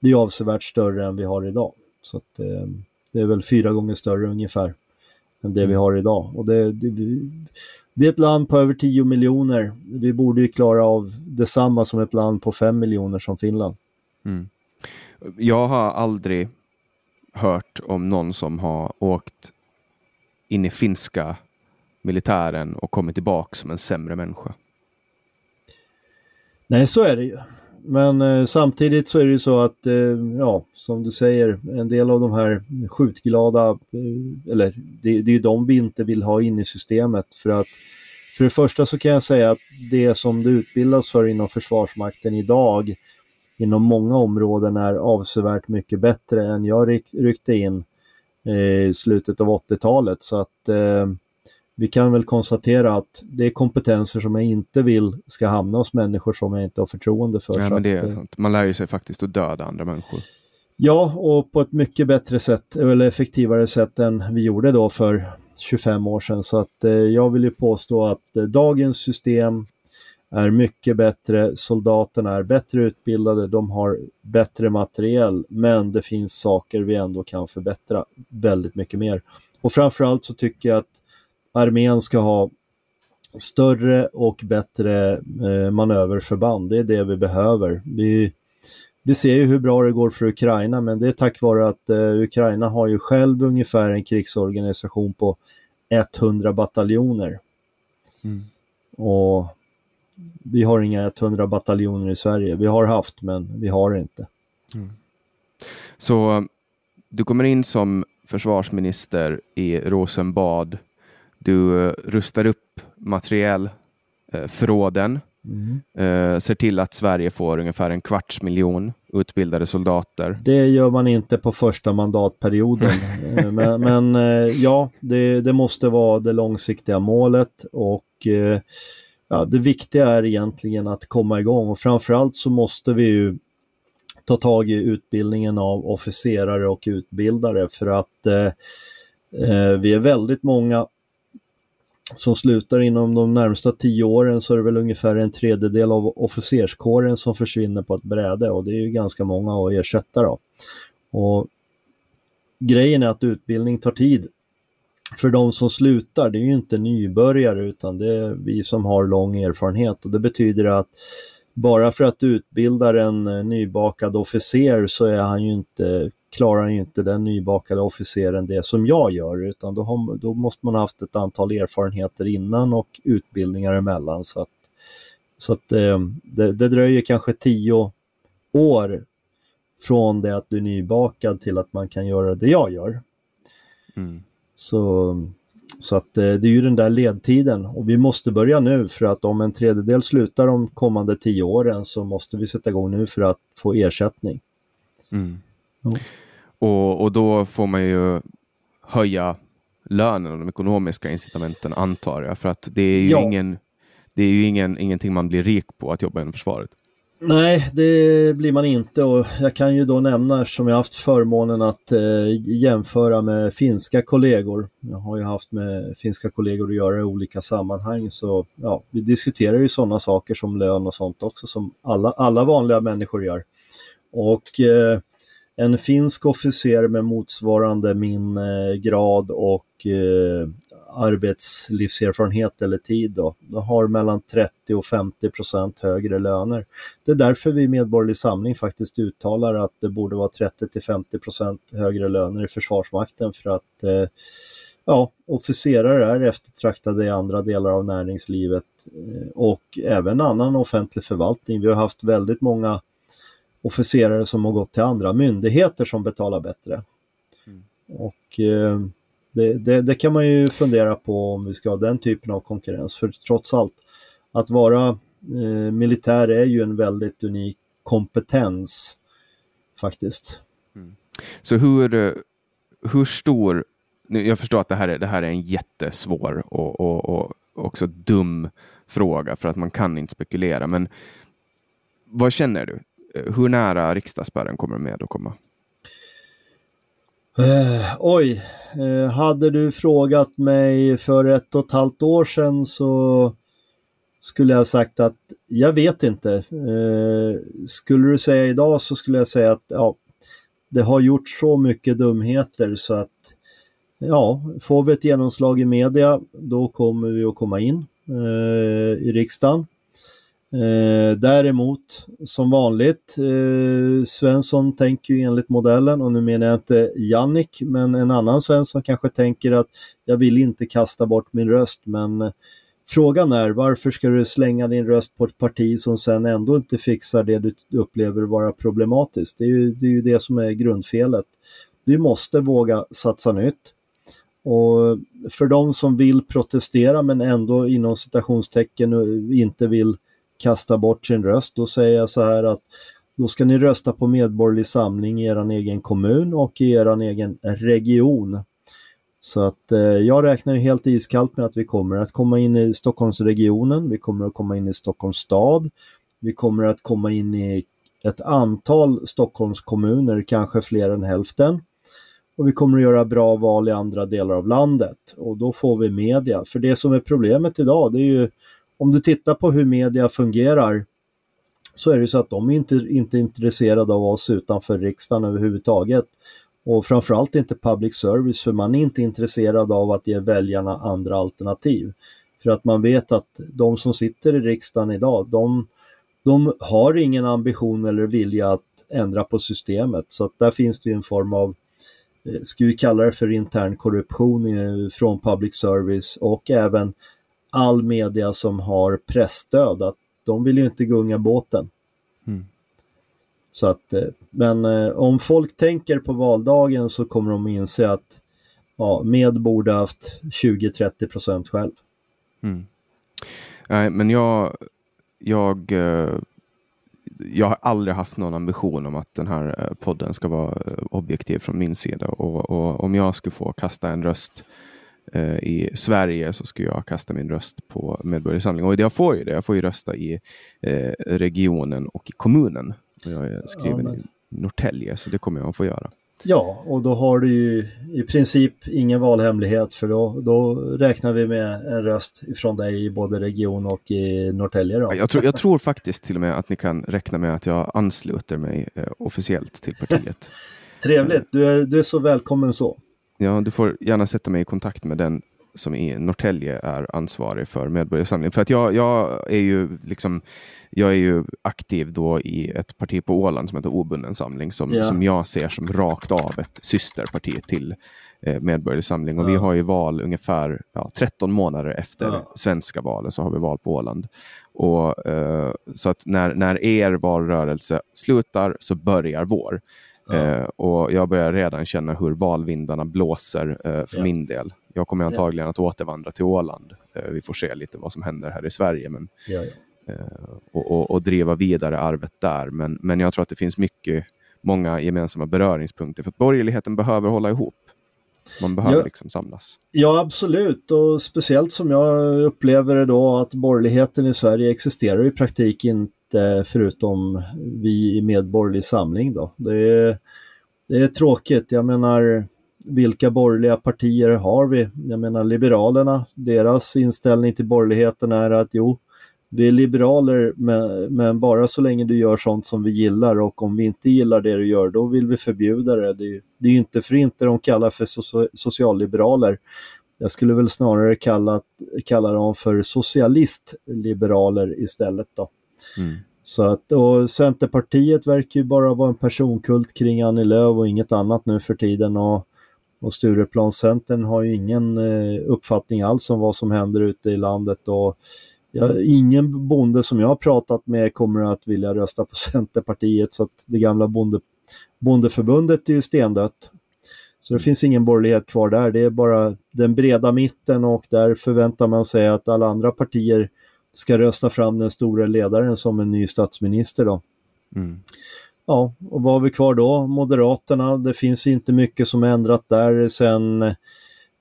Speaker 2: det är avsevärt större än vi har idag. Så att, eh, det är väl fyra gånger större ungefär än det vi mm. har idag. Och det, det, vi är ett land på över 10 miljoner. Vi borde ju klara av detsamma som ett land på 5 miljoner som Finland. Mm.
Speaker 1: Jag har aldrig hört om någon som har åkt in i finska militären och kommit tillbaka som en sämre människa.
Speaker 2: Nej, så är det ju. Men eh, samtidigt så är det ju så att, eh, ja, som du säger, en del av de här skjutglada, eh, eller det, det är ju de vi inte vill ha in i systemet för att för det första så kan jag säga att det som det utbildas för inom Försvarsmakten idag inom många områden är avsevärt mycket bättre än jag ryck, ryckte in eh, i slutet av 80-talet. Så att eh, vi kan väl konstatera att det är kompetenser som jag inte vill ska hamna hos människor som jag inte har förtroende för.
Speaker 1: Ja, men det är sant. Man lär ju sig faktiskt att döda andra människor.
Speaker 2: Ja, och på ett mycket bättre sätt, eller effektivare sätt än vi gjorde då för 25 år sedan. Så att eh, jag vill ju påstå att eh, dagens system är mycket bättre, soldaterna är bättre utbildade, de har bättre materiell, men det finns saker vi ändå kan förbättra väldigt mycket mer. Och framförallt så tycker jag att armén ska ha större och bättre eh, manöverförband. Det är det vi behöver. Vi, vi ser ju hur bra det går för Ukraina men det är tack vare att eh, Ukraina har ju själv ungefär en krigsorganisation på 100 bataljoner. Mm. Och vi har inga 100 bataljoner i Sverige. Vi har haft men vi har inte. Mm.
Speaker 1: Så du kommer in som försvarsminister i Rosenbad. Du eh, rustar upp materielförråden Mm. Uh, ser till att Sverige får ungefär en kvarts miljon utbildade soldater.
Speaker 2: Det gör man inte på första mandatperioden. Eh, men, men ja, det, det, måste vara det långsiktiga målet och ja, det viktiga är egentligen att komma igång och framförallt så måste vi ju ta tag i utbildningen av officerare och utbildare för att vi är väldigt många som slutar inom de närmsta tio åren så är det väl ungefär en tredjedel av officerskåren som försvinner på ett bräde och det är ju ganska många att ersätta då. Och grejen är att utbildning tar tid. För de som slutar, det är ju inte nybörjare utan det är vi som har lång erfarenhet och det betyder att bara för att du utbildar en nybakad officer så är han ju inte klarar inte den nybakade officeren det som jag gör utan då, har, då måste man ha haft ett antal erfarenheter innan och utbildningar emellan. Så att, så att eh, det, det dröjer kanske tio år från det att du är nybakad till att man kan göra det jag gör. Mm. Så, så att eh, det är ju den där ledtiden och vi måste börja nu för att om en tredjedel slutar de kommande tio åren så måste vi sätta igång nu för att få ersättning. Mm.
Speaker 1: Och, och då får man ju höja lönen och de ekonomiska incitamenten antar jag. För att det är ju, ja. ingen, det är ju ingen, ingenting man blir rik på att jobba inom försvaret.
Speaker 2: Nej, det blir man inte och jag kan ju då nämna som jag haft förmånen att eh, jämföra med finska kollegor. Jag har ju haft med finska kollegor att göra i olika sammanhang så ja, vi diskuterar ju sådana saker som lön och sånt också som alla, alla vanliga människor gör. Och eh, en finsk officer med motsvarande min eh, grad och eh, arbetslivserfarenhet eller tid då, då har mellan 30 och 50 procent högre löner. Det är därför vi i Medborgerlig Samling faktiskt uttalar att det borde vara 30 till 50 procent högre löner i Försvarsmakten för att eh, ja, officerare är eftertraktade i andra delar av näringslivet eh, och även annan offentlig förvaltning. Vi har haft väldigt många officerare som har gått till andra myndigheter som betalar bättre. Mm. Och eh, det, det, det, kan man ju fundera på om vi ska ha den typen av konkurrens. För trots allt, att vara eh, militär är ju en väldigt unik kompetens faktiskt.
Speaker 1: Mm. Så hur, eh, hur stor, nu, jag förstår att det här är, det här är en jättesvår och, och, och också dum fråga för att man kan inte spekulera, men vad känner du? Hur nära riksdagsspärren kommer med att komma?
Speaker 2: Eh, oj, eh, hade du frågat mig för ett och ett halvt år sedan så skulle jag sagt att jag vet inte. Eh, skulle du säga idag så skulle jag säga att ja, det har gjort så mycket dumheter så att ja, får vi ett genomslag i media då kommer vi att komma in eh, i riksdagen. Eh, däremot, som vanligt, eh, Svensson tänker ju enligt modellen och nu menar jag inte Jannik, men en annan Svensson kanske tänker att jag vill inte kasta bort min röst, men eh, frågan är varför ska du slänga din röst på ett parti som sen ändå inte fixar det du upplever vara problematiskt? Det är ju det, är ju det som är grundfelet. Vi måste våga satsa nytt. Och för de som vill protestera men ändå inom citationstecken inte vill kasta bort sin röst, då säger jag så här att då ska ni rösta på Medborgerlig Samling i er egen kommun och i er egen region. Så att eh, jag räknar ju helt iskallt med att vi kommer att komma in i Stockholmsregionen, vi kommer att komma in i Stockholms stad, vi kommer att komma in i ett antal Stockholmskommuner, kanske fler än hälften. Och vi kommer att göra bra val i andra delar av landet och då får vi media. För det som är problemet idag det är ju om du tittar på hur media fungerar så är det så att de är inte, inte intresserade av oss utanför riksdagen överhuvudtaget. Och framförallt inte public service för man är inte intresserad av att ge väljarna andra alternativ. För att man vet att de som sitter i riksdagen idag, de, de har ingen ambition eller vilja att ändra på systemet. Så att där finns det ju en form av, eh, ska vi kalla det för intern korruption eh, från public service och även all media som har pressstöd. Att de vill ju inte gunga båten.
Speaker 1: Mm.
Speaker 2: Så att, eh, men om folk tänker på valdagen så kommer de inse att ja, med borde haft 20-30 procent själv.
Speaker 1: Mm. Nej, men jag, jag, eh, jag har aldrig haft någon ambition om att den här eh, podden ska vara eh, objektiv från min sida. Och, och om jag skulle få kasta en röst i Sverige så skulle jag kasta min röst på Medborgarsamling. Och jag får ju det. Jag får ju rösta i regionen och i kommunen. Jag är skriven ja, men... i Norrtälje, så det kommer jag att få göra.
Speaker 2: Ja, och då har du ju i princip ingen valhemlighet för då, då räknar vi med en röst från dig i både region och i Norrtälje. Då.
Speaker 1: Jag, tror, jag tror faktiskt till och med att ni kan räkna med att jag ansluter mig eh, officiellt till partiet.
Speaker 2: Trevligt, du är, du är så välkommen så.
Speaker 1: Ja, du får gärna sätta mig i kontakt med den som i Norrtälje är ansvarig för Medborgarsamlingen. För att jag, jag är ju liksom jag är ju aktiv då i ett parti på Åland som heter Obunden samling som, ja. som jag ser som rakt av ett systerparti till eh, Medborgerlig samling. Och ja. vi har ju val ungefär ja, 13 månader efter ja. svenska valen så har vi val på Åland. Och, eh, så att när, när er valrörelse slutar så börjar vår. Eh, och jag börjar redan känna hur valvindarna blåser eh, för min del. Jag kommer antagligen att återvandra till Åland. Eh, vi får se lite vad som händer här i Sverige. Men, Eh, och, och, och, driva vidare arvet där. Men, men jag tror att det finns mycket, många gemensamma beröringspunkter för att borgerligheten behöver hålla ihop. Man behöver ja, liksom samlas.
Speaker 2: Ja, absolut. Och speciellt som jag upplever det då att borgerligheten i Sverige existerar i praktiken inte förutom vi i Medborgerlig Samling. Då. Det, är, det är tråkigt. Jag menar, vilka borgerliga partier har vi? Jag menar Liberalerna, deras inställning till borgerligheten är att jo, vi är liberaler men, men, bara så länge du gör sånt som vi gillar och om vi inte gillar det du gör då vill vi förbjuda det. Det, det är ju inte för inte de kallar för so socialliberaler. Jag skulle väl snarare kalla, kalla dem för socialistliberaler istället då. Mm. Så att, och Centerpartiet verkar ju bara vara en personkult kring Annie Lööf och inget annat nu för tiden. Och, och Stureplanscentern har ju ingen eh, uppfattning alls om vad som händer ute i landet. Och jag, ingen bonde som jag har pratat med kommer att vilja rösta på Centerpartiet så att det gamla bonde, bondeförbundet är ju stendött. Så det finns ingen borgerlighet kvar där, det är bara den breda mitten och där förväntar man sig att alla andra partier ska rösta fram den stora ledaren som en ny statsminister då. Mm. Ja, och vad har vi kvar då? Moderaterna, det finns inte mycket som ändrat där sen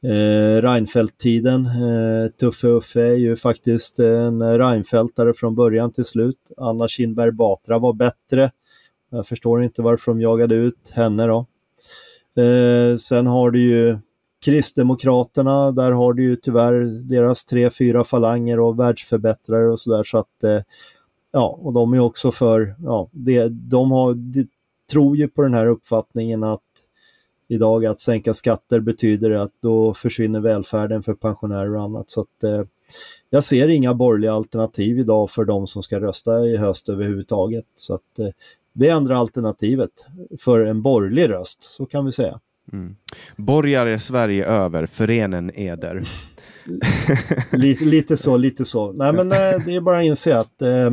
Speaker 2: Eh, Reinfeldt-tiden. Eh, Tuffe Uffe är ju faktiskt en Reinfeldtare från början till slut. Anna Kinberg Batra var bättre. Jag förstår inte varför de jagade ut henne då. Eh, sen har du ju Kristdemokraterna, där har du ju tyvärr deras tre, fyra falanger och världsförbättrare och sådär så att eh, ja, och de är också för, ja, det, de har, de tror ju på den här uppfattningen att idag att sänka skatter betyder att då försvinner välfärden för pensionärer och annat. Så att, eh, jag ser inga borgerliga alternativ idag för de som ska rösta i höst överhuvudtaget. Så att eh, är andra alternativet för en borgerlig röst, så kan vi säga.
Speaker 1: Mm. Borgare Sverige över, förenen eder.
Speaker 2: lite, lite så, lite så. Nej men eh, det är bara att inse att eh,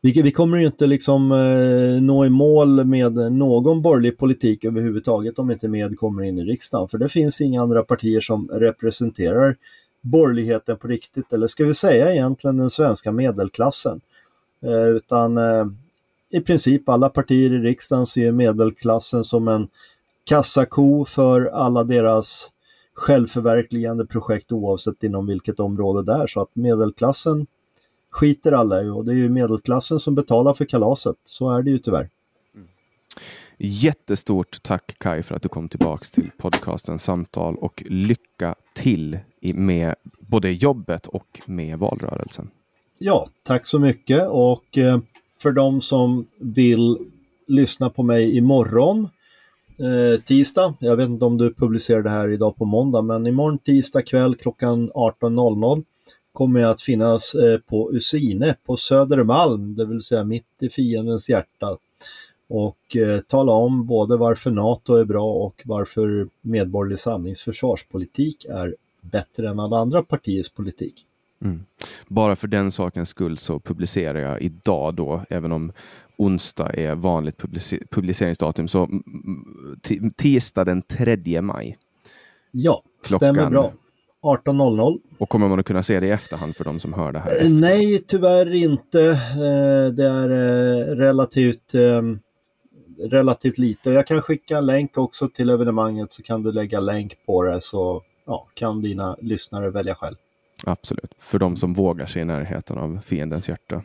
Speaker 2: vi, vi kommer ju inte liksom eh, nå i mål med någon borgerlig politik överhuvudtaget om inte med kommer in i riksdagen. För det finns inga andra partier som representerar borgerligheten på riktigt, eller ska vi säga egentligen den svenska medelklassen. Eh, utan eh, i princip alla partier i riksdagen ser medelklassen som en kassako för alla deras självförverkligande projekt oavsett inom vilket område det är. Så att medelklassen skiter alla i och det är ju medelklassen som betalar för kalaset. Så är det ju tyvärr. Mm.
Speaker 1: Jättestort tack Kai för att du kom tillbaks till podcasten Samtal och lycka till med både jobbet och med valrörelsen.
Speaker 2: Ja, tack så mycket och eh, för de som vill lyssna på mig imorgon eh, tisdag, jag vet inte om du publicerar det här idag på måndag, men imorgon tisdag kväll klockan 18.00 kommer jag att finnas eh, på Usine på Södermalm, det vill säga mitt i fiendens hjärta. och eh, tala om både varför NATO är bra och varför Medborgerlig Samlings försvarspolitik är bättre än alla andra partiers politik.
Speaker 1: Mm. Bara för den sakens skull så publicerar jag idag då, även om onsdag är vanligt publiceringsdatum, så tisdag den 3 maj.
Speaker 2: Ja, Klockan... stämmer bra. 18.00.
Speaker 1: Och kommer man att kunna se det i efterhand för de som hör det här?
Speaker 2: Efter? Nej, tyvärr inte. Eh, det är eh, relativt, ehm, relativt lite. Jag kan skicka en länk också till evenemanget så kan du lägga länk på det så ja, kan dina lyssnare välja själv.
Speaker 1: Absolut, för de som vågar sig i närheten av fiendens hjärta.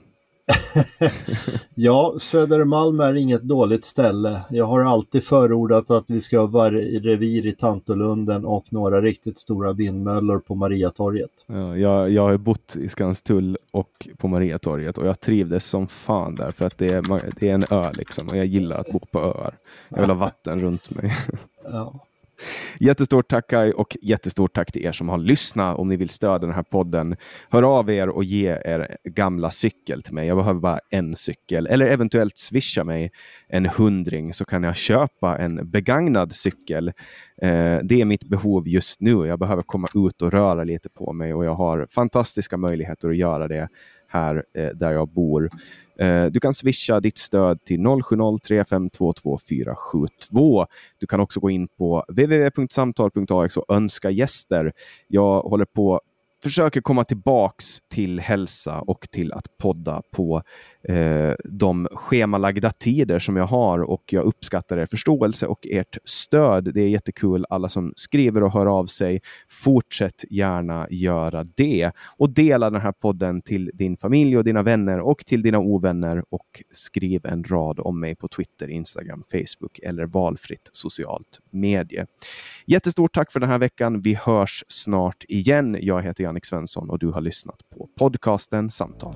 Speaker 2: ja, Södermalm är inget dåligt ställe. Jag har alltid förordat att vi ska ha revir i Tantolunden och några riktigt stora vindmöllor på Mariatorget.
Speaker 1: Ja, jag, jag har bott i Skanstull och på Mariatorget och jag trivdes som fan där för att det är, det är en ö liksom och jag gillar att bo på öar. Jag vill ha vatten runt mig. Ja. Jättestort tack Kai och jättestort tack till er som har lyssnat. Om ni vill stödja den här podden, hör av er och ge er gamla cykel till mig. Jag behöver bara en cykel eller eventuellt swisha mig en hundring så kan jag köpa en begagnad cykel. Eh, det är mitt behov just nu. Jag behöver komma ut och röra lite på mig och jag har fantastiska möjligheter att göra det här eh, där jag bor. Eh, du kan swisha ditt stöd till 0703522472. Du kan också gå in på www.samtal.ax och önska gäster. Jag håller på försöker komma tillbaks till hälsa och till att podda på eh, de schemalagda tider som jag har och jag uppskattar er förståelse och ert stöd. Det är jättekul alla som skriver och hör av sig. Fortsätt gärna göra det och dela den här podden till din familj och dina vänner och till dina ovänner och skriv en rad om mig på Twitter, Instagram, Facebook eller valfritt socialt medie. Jättestort tack för den här veckan. Vi hörs snart igen. Jag heter Jannik Svensson och du har lyssnat på podcasten Samtal.